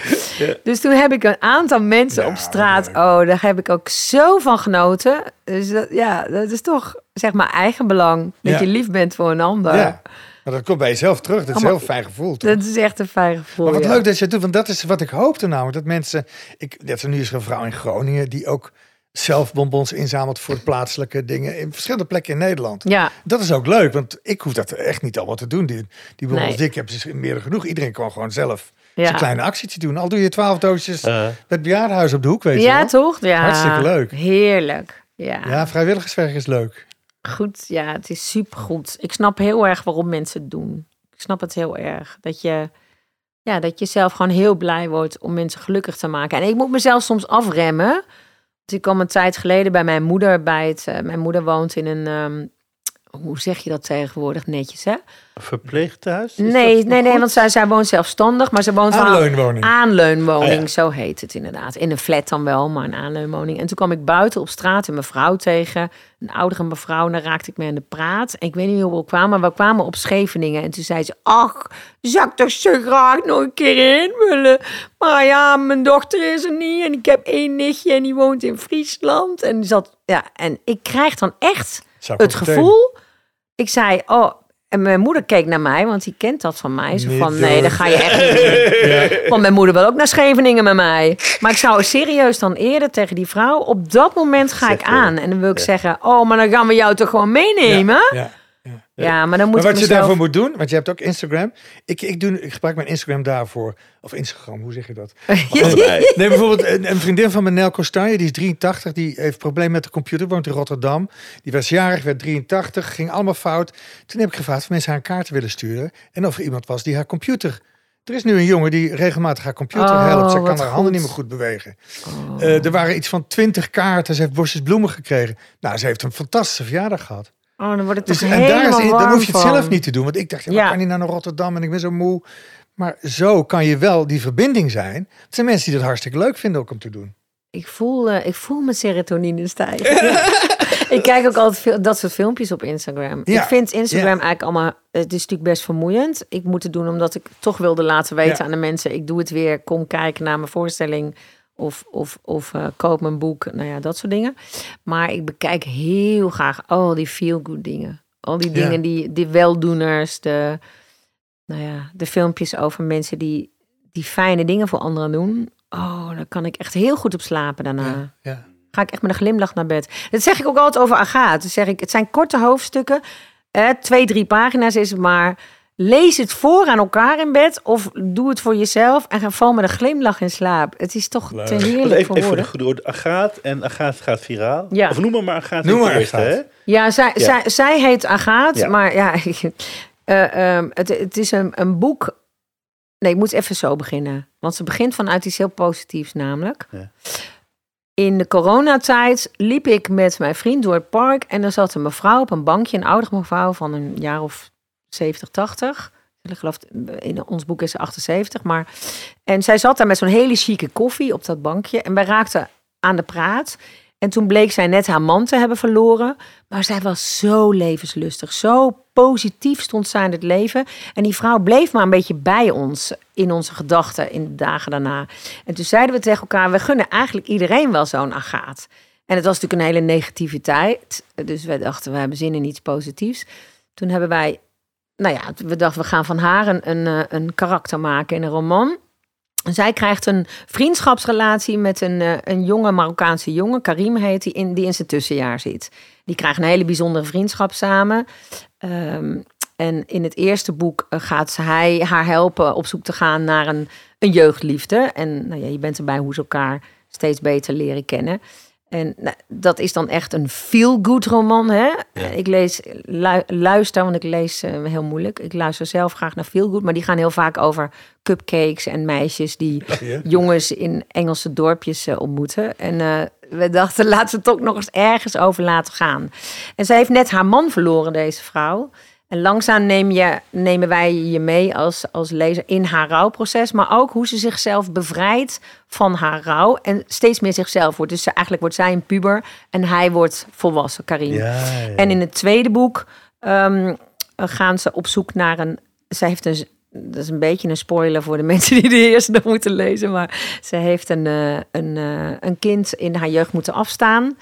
Dus toen heb ik een aantal mensen
Ja,
op straat,
leuk.
oh, daar heb ik ook zo van genoten. Dus dat, ja, dat is toch, zeg maar, eigenbelang. Dat je lief bent voor een ander.
Ja. Maar dat komt bij jezelf terug. Dat is
Oh,
heel fijn gevoel. toch?
Dat is echt een fijn gevoel.
Maar wat leuk dat je het doet, want dat is wat ik hoopte nou. Dat mensen, ik, net nu is er een vrouw in Groningen die ook zelf bonbons inzamelt voor plaatselijke dingen in verschillende plekken in Nederland.
Ja,
Dat is ook leuk, want ik hoef dat echt niet allemaal te doen. Die, die bonbons
Nee.
die ik heb, is meer dan genoeg. Iedereen kan gewoon zelf
ja.
zijn kleine actietje doen. Al doe je twaalf doosjes
Eh,
het bejaardenhuis op de hoek, weet je
ja
wel.
toch? Ja.
Hartstikke leuk.
Heerlijk. Ja.
Ja, vrijwilligerswerk is leuk.
goed. Ja, het is supergoed. Ik snap heel erg waarom mensen het doen. Ik snap het heel erg. Dat je, ja, dat je zelf gewoon heel blij wordt om mensen gelukkig te maken. En ik moet mezelf soms afremmen. Ik kwam een tijd geleden bij mijn moeder bij het. eh, mijn moeder woont in een. ehm, hoe zeg je dat tegenwoordig netjes, hè?
verpleeghuis? Is
Nee, nee, nee,
goed?
want zij, zij woont zelfstandig, maar ze woont
Aanleunwoning.
aanleunwoning,
Ah, ja.
zo heet het inderdaad. In een flat dan wel, maar een aanleunwoning. En toen kwam ik buiten op straat een mevrouw tegen, een oudere mevrouw, en daar raakte ik mee aan de praat. En ik weet niet hoe we kwamen, maar we kwamen op Scheveningen. En toen zei ze, ach, zou ik toch zo graag nog een keer heen willen. Maar ja, mijn dochter is er niet en ik heb één nichtje en die woont in Friesland. En, zat, ja, en ik krijg dan echt
Zou
het gevoel. Ik zei, oh, en mijn moeder keek naar mij, want die kent dat van mij. Zo van, nee, dat ga je echt niet doen. [laughs] Want mijn moeder wil ook naar Scheveningen met mij. Maar ik zou serieus dan eerder tegen die vrouw, op dat moment ga ik aan. En dan wil ik zeggen, oh, maar dan gaan we jou toch gewoon meenemen? Ja,
Ja.
Maar dan moet
Maar wat
ik
je daarvoor moet doen, want je hebt ook Instagram. Ik, ik, doe, ik gebruik mijn Instagram daarvoor. Of Instagram, hoe zeg je dat? [laughs] Nee, bijvoorbeeld een, een vriendin van me, Nel Costanje, die is 83, die heeft probleem met de computer, woont in Rotterdam. Die was jarig, werd 83, ging allemaal fout. Toen heb ik gevraagd of mensen haar een kaart willen sturen en of er iemand was die haar computer. Er is nu een jongen die regelmatig haar computer
Oh,
helpt. Ze kan haar handen niet meer goed bewegen.
Oh.
Eh, er waren iets van 20 kaarten. Ze heeft bosjes bloemen gekregen. Nou, ze heeft een fantastische verjaardag gehad.
Oh, dan wordt het
Dus, en daar is, dan hoef je het
van.
zelf niet te doen. Want ik dacht, ja,
Ja.
ik kan niet naar Rotterdam en ik ben zo moe. Maar zo kan je wel die verbinding zijn. Het zijn mensen die dat hartstikke leuk vinden ook om te doen.
Ik voel, eh, ik voel mijn serotonine stijgen. [laughs] ik kijk ook altijd veel, dat soort filmpjes op Instagram.
Ja,
Ik vind Instagram
ja.
eigenlijk allemaal... Het is natuurlijk best vermoeiend. Ik moet het doen omdat ik toch wilde laten weten aan de mensen... ik doe het weer, kom kijken naar mijn voorstelling... of, of, of eh, koop mijn boek, nou ja, dat soort dingen. Maar ik bekijk heel graag al die feel-good dingen. Al die
Ja.
dingen, die, die weldoeners, de, nou ja, de filmpjes over mensen die, die fijne dingen voor anderen doen. Oh, daar kan ik echt heel goed op slapen daarna.
Ja, ja.
Ga ik echt met een glimlach naar bed. Dat zeg ik ook altijd over Agathe. Dan zeg ik, het zijn korte hoofdstukken. Eh, twee, drie pagina's is het maar. Lees het voor aan elkaar in bed. Of doe het voor jezelf. En ga val met een glimlach in slaap. Het is toch
Leuk.
te
Want
heerlijk
even,
voor
even voor de
woorden.
goede orde. Agaat en Agaat gaat viraal.
Ja.
Of noem maar maar Agaat
Noem maar Agaat.
hè?
Ja, zij,
Ja.
Zij, zij heet Agathe.
Ja.
Maar ja, [laughs] eh, ehm, het, het is een, een boek. Nee, ik moet even zo beginnen. Want ze begint vanuit iets heel positiefs namelijk.
Ja.
In de coronatijd liep ik met mijn vriend door het park. En er zat een mevrouw op een bankje. Een oudere mevrouw van een jaar of 70, 80. Ik geloof, in ons boek is ze 78. Maar... En zij zat daar met zo'n hele chique koffie op dat bankje. En wij raakten aan de praat. En toen bleek zij net haar man te hebben verloren. Maar zij was zo levenslustig. Zo positief stond zij in het leven. En die vrouw bleef maar een beetje bij ons. In onze gedachten in de dagen daarna. En toen zeiden we tegen elkaar. We gunnen eigenlijk iedereen wel zo'n agaat. En het was natuurlijk een hele negativiteit. Dus wij dachten, we hebben zin in iets positiefs. Toen hebben wij... Nou ja, we dachten, we gaan van haar een, een, eh, een karakter maken in een roman. Zij krijgt een vriendschapsrelatie met een, eh, een jonge Marokkaanse jongen, Karim heet die, in, die in zijn tussenjaar zit. Die krijgen een hele bijzondere vriendschap samen. Ehm, en in het eerste boek eh, gaat hij haar helpen op zoek te gaan naar een, een jeugdliefde. En nou ja, je bent erbij hoe ze elkaar steeds beter leren kennen. En nou, dat is dan echt een feel-good roman. Hè? Ik lees, lu- luister, want ik lees eh, heel moeilijk. Ik luister zelf graag naar feel-good, maar die gaan heel vaak over cupcakes en meisjes die [laughs]
Ja.
jongens in Engelse dorpjes eh, ontmoeten. En eh, we dachten, laten we het ook nog eens ergens over laten gaan. En zij heeft net haar man verloren, deze vrouw. En langzaam neem je, nemen wij je mee als, als lezer in haar rouwproces. Maar ook hoe ze zichzelf bevrijdt van haar rouw. En steeds meer zichzelf wordt. Dus eigenlijk wordt zij een puber en hij wordt volwassen, Karim.
Ja, ja.
En in het tweede boek ehm, gaan ze op zoek naar een. Zij heeft een. Dat is een beetje een spoiler voor de [laughs] mensen die de eerste nog moeten lezen. Maar ze heeft een, eh, een, eh, een kind in haar jeugd moeten afstaan.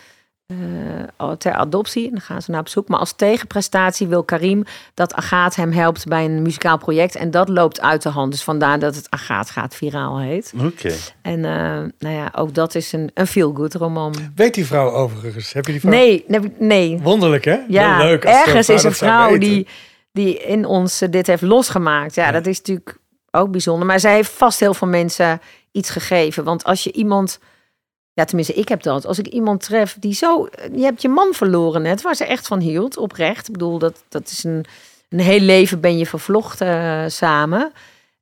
Eh, ter adoptie. En dan gaan ze naar op zoek. Maar als tegenprestatie wil Karim dat Agaat hem helpt bij een muzikaal project. En dat loopt uit de hand. Dus vandaar dat het Agaat gaat viraal heet.
Oké.
En eh, nou ja, ook dat is een, een feel-good roman.
Weet die vrouw overigens? Heb je die vrouw?
Nee, nee, nee.
Wonderlijk, hè?
Ja,
Wel leuk als
ergens is een vrouw die, die in ons eh, dit heeft losgemaakt. Ja,
Ja.
dat is natuurlijk ook bijzonder. Maar zij heeft vast heel veel mensen iets gegeven. Want als je iemand... Ja, tenminste, ik heb dat. Als ik iemand tref die zo... Je hebt je man verloren net, waar ze echt van hield, oprecht. Ik bedoel, dat, dat is een, een heel leven ben je vervlochten eh, samen.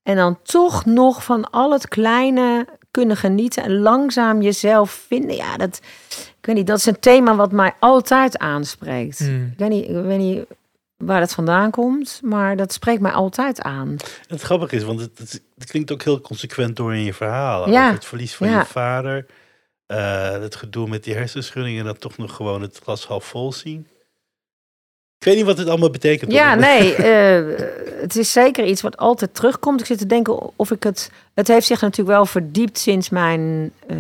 En dan toch nog van al het kleine kunnen genieten en langzaam jezelf vinden. Ja, dat, ik weet niet, dat is een thema wat mij altijd aanspreekt.
Hmm.
Ik weet, niet, ik weet niet waar dat vandaan komt, maar dat spreekt mij altijd aan.
Het grappige is, want het, het, het klinkt ook heel consequent door in je verhaal.
Ja.
Het verlies van
Ja.
je vader. Eh, het gedoe met die hersenschudding en dan toch nog gewoon het glas half vol zien. Ik weet niet wat dit allemaal betekent.
Ja, nee, [laughs] eh, het is zeker iets wat altijd terugkomt. Ik zit te denken of ik het... Het heeft zich natuurlijk wel verdiept sinds mijn, eh,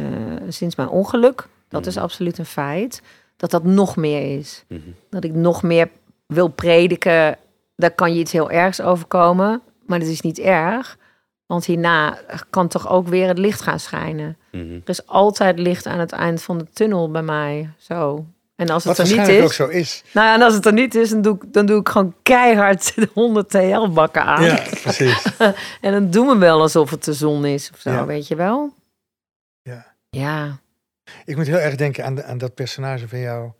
sinds mijn ongeluk. Dat is
Mhm.
absoluut een feit. Dat dat nog meer is.
Mhm.
Dat ik nog meer wil prediken. Daar kan je iets heel ergs overkomen. Maar dat is niet erg. Want hierna kan toch ook weer het licht gaan schijnen.
Mhm.
Er is altijd licht aan het eind van de tunnel bij mij. Zo. En als het
Wat
er niet is...
ook zo is.
Nou, en als het er niet is, dan doe ik, dan doe ik gewoon keihard [laughs] de 100 TL-bakken aan.
Ja, precies. [laughs]
En dan doen we wel alsof het de zon is of zo,
Ja.
weet je wel?
Ja.
Ja.
Ik moet heel erg denken aan, de- aan dat personage van jou,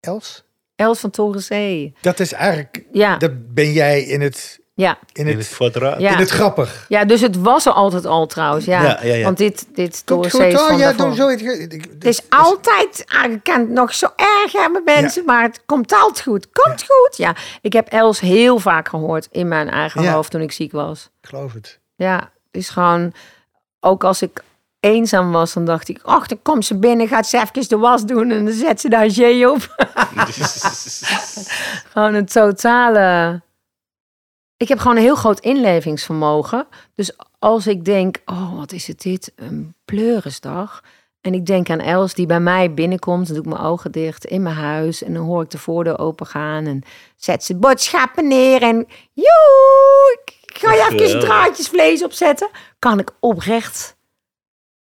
Els.
Els van Torenzee.
Dat is eigenlijk,
Ja,
dat ben jij in het,
ja,
in
In het
het,
kwadraat.
ja.
in het grappig.
Ja, dus het was er altijd al trouwens. Ja,
Ja, ja, ja.
want dit, dit
Komt
Torenzee
goed
is
hoor,
van
ja,
daarvoor.
doe zoiets. Ik- ik-
Het is altijd aangekend, nog zo erg hebben mensen, maar het komt altijd goed. Komt goed. Ja, ik heb Els heel vaak gehoord in mijn eigen
Ja.
hoofd toen ik ziek was.
Ik geloof het.
Ja, het is gewoon, ook als ik eenzaam was, dan dacht ik, ach, dan komt ze binnen, gaat ze even de was doen en dan zet ze daar G op. [laughs] [laughs] Gewoon een totale. Ik heb gewoon een heel groot inlevingsvermogen. Dus als ik denk, oh, wat is het dit? Een pleurisdag. En ik denk aan Els die bij mij binnenkomt. Dan doe ik mijn ogen dicht in mijn huis. En dan hoor ik de voordeur open gaan. En zet ze boodschappen neer. En joe, ik ga je even draadjes vlees opzetten. Kan ik oprecht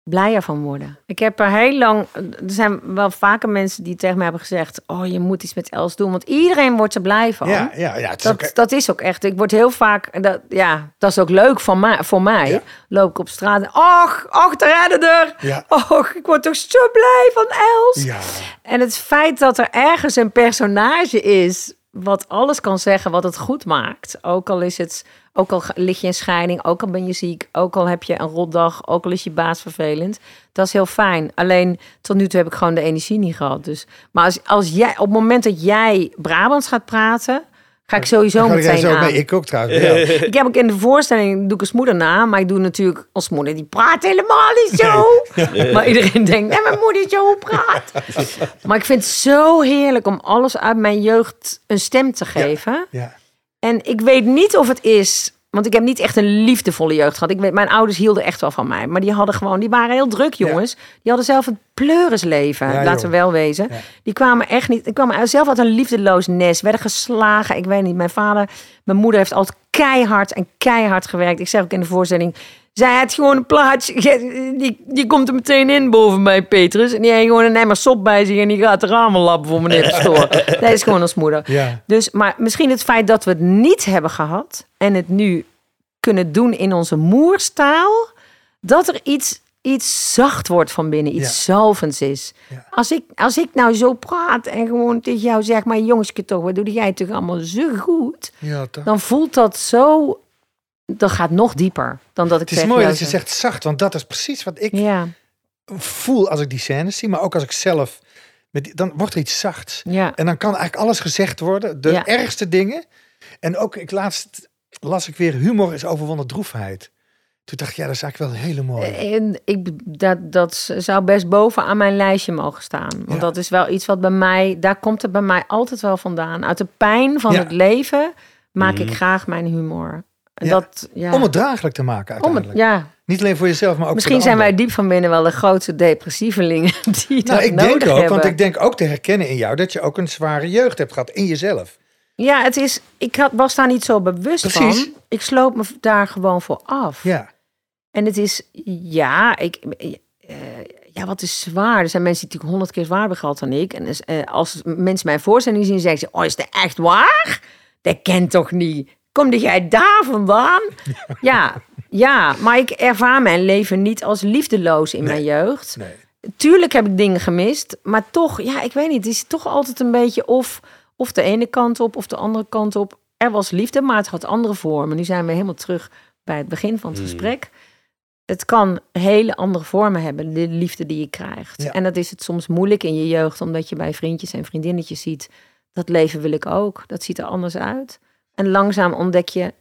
blijer van worden. Ik heb er heel lang... Er zijn wel vaker mensen die tegen mij hebben gezegd... oh, je moet iets met Els doen. Want iedereen wordt er blij van.
Ja, ja, ja. Het is ook,
Dat, is ook echt. Ik word heel vaak, dat, ja, dat is ook leuk van mij, voor mij.
Ja.
Loop ik op straat en, och, och, daar redden er.
Ja.
Och, ik word toch zo blij van Els.
ja,
En het feit dat er ergens een personage is wat alles kan zeggen wat het goed maakt. Ook al is het, ook al lig je in scheiding, ook al ben je ziek, ook al heb je een rotdag, ook al is je baas vervelend. Dat is heel fijn. Alleen tot nu toe heb ik gewoon de energie niet gehad. Dus, maar als, als jij, op het moment dat jij Brabants gaat praten, ga ik sowieso
ga
meteen
zo
aan.
mee. Ik ook trouwens. Ja.
Ik heb ook in de voorstelling, doe ik als moeder na, maar ik doe natuurlijk als moeder, die praat helemaal niet zo. Maar iedereen denkt, en mijn moeder zo praat. [laughs] Maar ik vind het zo heerlijk om alles uit mijn jeugd een stem te geven.
Ja.
En ik weet niet of het is, want ik heb niet echt een liefdevolle jeugd gehad. Ik weet, mijn ouders hielden echt wel van mij, maar die hadden gewoon, die waren heel druk, jongens. Die hadden zelf een pleurisleven,
Ja,
laten we wel wezen.
Ja.
Die kwamen echt niet, die kwamen zelf uit een liefdeloos nest, werden geslagen. Ik weet niet, mijn vader, mijn moeder heeft altijd keihard en keihard gewerkt. Ik zeg ook in de voorstelling, zij had gewoon een plaatje, die, die komt er meteen in boven mij, Petrus. En die heeft gewoon een emmer sop bij zich en die gaat de ramen lappen voor meneer de stoor. [laughs] Dat is gewoon als moeder.
Ja.
Dus, maar misschien het feit dat we het niet hebben gehad en het nu kunnen doen in onze moerstaal, dat er iets, iets zacht wordt van binnen, iets zalvends is.
Ja.
Als, ik, als ik nou zo praat en gewoon tegen jou zeg, maar jongske toch, wat doe jij toch allemaal zo goed?
Ja?
Dan voelt dat zo, dat gaat nog dieper dan dat ik
Het is mooi dat je
zeg.
zegt zacht, want dat is precies wat ik
Ja,
voel als ik die scènes zie, maar ook als ik zelf, met die- dan wordt er iets zachts.
ja,
En dan kan eigenlijk alles gezegd worden, de
Ja.
ergste dingen. En ook, ik laatst las ik weer, humor is overwonnen droefheid. Toen dacht ik, ja, dat is eigenlijk wel hele mooi.
En ik, dat, dat zou best boven aan mijn lijstje mogen staan. Want
Ja.
dat is wel iets wat bij mij, daar komt het bij mij altijd wel vandaan. Uit de pijn van
Ja.
het leven maak ik
Mhm.
graag mijn humor.
Ja.
Dat, ja.
Om het draaglijk te maken
het-
uiteindelijk.
ja.
Niet alleen voor jezelf, maar ook
Misschien
voor
zijn wij diep van binnen wel de grootste depressievelingen [laughs] die
Nou,
dat
ik
nodig
denk ook,
hebben.
want ik denk ook te herkennen in jou dat je ook een zware jeugd hebt gehad in jezelf.
Ja, het is, ik had, was daar niet zo bewust
Precies.
van. Ik sloop me daar gewoon voor af.
Ja,
En het is, ja, ik, eh, ja, wat is zwaar? Er zijn mensen die natuurlijk honderd keer zwaarder gehad dan ik. En dus, eh, als mensen mijn voorstelling zien, zeggen ze, oh, is dat echt waar? Dat kent toch niet? Kom jij daar vandaan? Ja, ja, maar ik ervaar mijn leven niet als liefdeloos in mijn jeugd.
nee.
Tuurlijk heb ik dingen gemist, maar toch, ja, ik weet niet. Het is toch altijd een beetje of, of de ene kant op of de andere kant op. Er was liefde, maar het had andere vormen. Nu zijn we helemaal terug bij het begin van het
Hmm.
gesprek. Het kan hele andere vormen hebben, de liefde die je krijgt.
Ja.
En dat is het soms moeilijk in je jeugd, omdat je bij vriendjes en vriendinnetjes ziet. Dat leven wil ik ook. Dat ziet er anders uit. En langzaam ontdek je,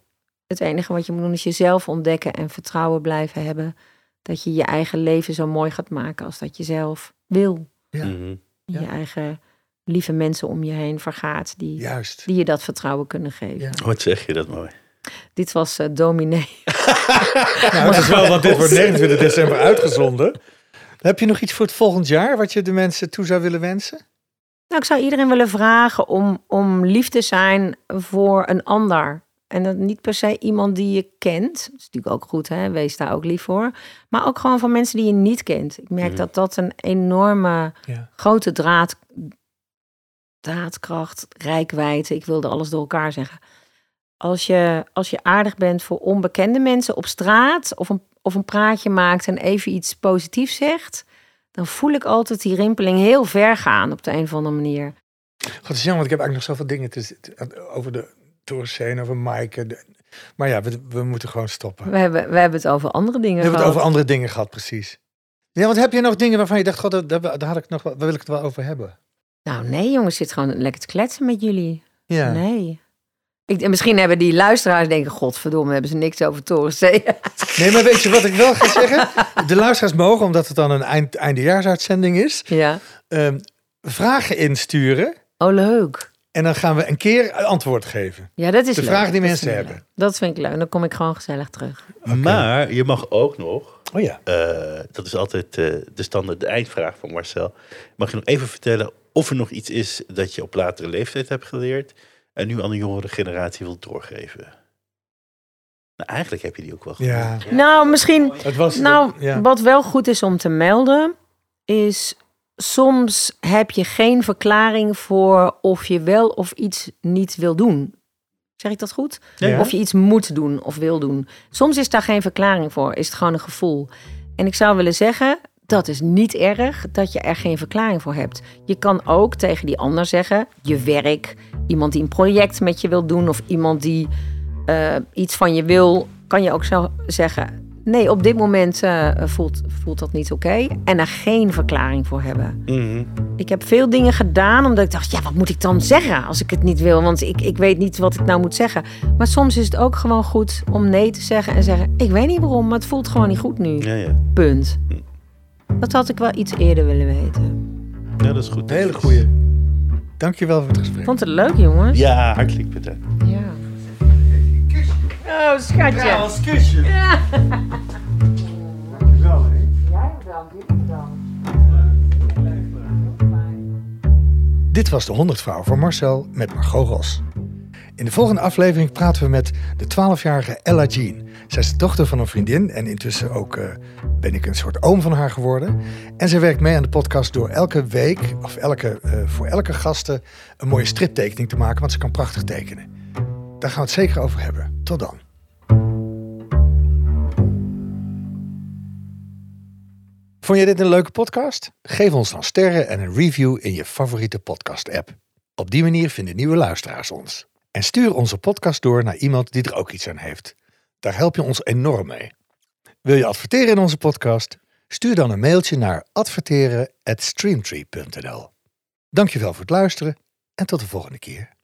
het enige wat je moet doen is jezelf ontdekken en vertrouwen blijven hebben. Dat je je eigen leven zo mooi gaat maken als dat je zelf wil.
Ja.
Mhm.
Je eigen lieve mensen om je heen vergaat die,
Juist.
die je dat vertrouwen kunnen geven.
Ja.
Wat zeg je dat mooi?
Dit was eh dominee. [laughs]
Nou, dat is wel, want dit wordt 29 december uitgezonden. Heb je nog iets voor het volgend jaar wat je de mensen toe zou willen wensen?
Nou, ik zou iedereen willen vragen om, om lief te zijn voor een ander. En dat niet per se iemand die je kent. Dat is natuurlijk ook goed, hè? wees daar ook lief voor. Maar ook gewoon van mensen die je niet kent. Ik merk
Mhm.
dat dat een enorme
Ja.
grote draad, draadkracht, rijkwijde. Ik wilde alles door elkaar zeggen. Als je, als je aardig bent voor onbekende mensen op straat of een, of een praatje maakt en even iets positiefs zegt, dan voel ik altijd die rimpeling heel ver gaan op de een of andere manier.
God, het is jammer, want ik heb eigenlijk nog zoveel dingen te, te- over de Torenscene, over Maaike. de- maar ja, we, we moeten gewoon stoppen.
We hebben, we hebben het over andere dingen
We hebben het
gehad.
over andere dingen gehad, precies. Ja, want heb je nog dingen waarvan je dacht, god, daar, daar, daar had ik nog, wel- daar wil ik het wel over hebben?
Nou nee jongens, zit gewoon lekker te kletsen met jullie.
Ja.
Nee. Ik, en misschien hebben die luisteraars denken, godverdomme, hebben ze niks over Torenzee. [laughs]
Nee, maar weet je wat ik wel ga zeggen? De luisteraars mogen, omdat het dan een eind, eindejaarsuitzending is,
ja.
ehm, vragen insturen.
Oh leuk.
En dan gaan we een keer antwoord geven.
Ja, dat is
De
leuk.
vragen die
Dat
mensen hebben.
leuk. Dat vind ik leuk. Dan kom ik gewoon gezellig terug.
Maar je mag ook nog,
Oh ja.
eh, dat is altijd eh, de standaard de eindvraag van Marcel. Mag je nog even vertellen of er nog iets is dat je op latere leeftijd hebt geleerd en nu aan de jongere generatie wilt doorgeven? Nou, eigenlijk heb je die ook wel gedaan.
Ja.
Nou, misschien
Het was,
Nou,
ja.
wat wel goed is om te melden, is soms heb je geen verklaring voor of je wel of iets niet wil doen. Zeg ik dat goed?
Ja.
Of je iets moet doen of wil doen. Soms is daar geen verklaring voor, is het gewoon een gevoel. En ik zou willen zeggen, dat is niet erg dat je er geen verklaring voor hebt. Je kan ook tegen die ander zeggen, je werk, iemand die een project met je wil doen of iemand die eh, iets van je wil, kan je ook zo zeggen. Nee, op dit moment eh, voelt, voelt dat niet oké. En er geen verklaring voor hebben.
Mhm.
Ik heb veel dingen gedaan omdat ik dacht, ja, wat moet ik dan zeggen als ik het niet wil? Want ik, ik weet niet wat ik nou moet zeggen. Maar soms is het ook gewoon goed om nee te zeggen en zeggen, ik weet niet waarom, maar het voelt gewoon niet goed nu.
Ja, ja.
Punt. Dat had ik wel iets eerder willen weten.
ja, dat is goed.
Een hele goeie. Dankjewel voor het gesprek.
Vond het leuk, jongens?
Ja, hartelijk bedankt.
Ja. Oh, schatje. Ja,
als kusje.
Ja.
Dankjewel, hè.
Jij bedankt, bedankt.
Dit was de 100 vrouw van Marcel met Margot Ros. In de volgende aflevering praten we met de 12-jarige Ella Jean. Zij is de dochter van een vriendin en intussen ook eh, ben ik een soort oom van haar geworden. En zij werkt mee aan de podcast door elke week, of elke, eh, voor elke gasten, een mooie striptekening te maken, want ze kan prachtig tekenen. Daar gaan we het zeker over hebben. Tot dan. Vond je dit een leuke podcast? Geef ons dan sterren en een review in je favoriete podcast-app. Op die manier vinden nieuwe luisteraars ons. En stuur onze podcast door naar iemand die er ook iets aan heeft. Daar help je ons enorm mee. Wil je adverteren in onze podcast? Stuur dan een mailtje naar adverteren@streamtree.nl. Dankjewel voor het luisteren en tot de volgende keer.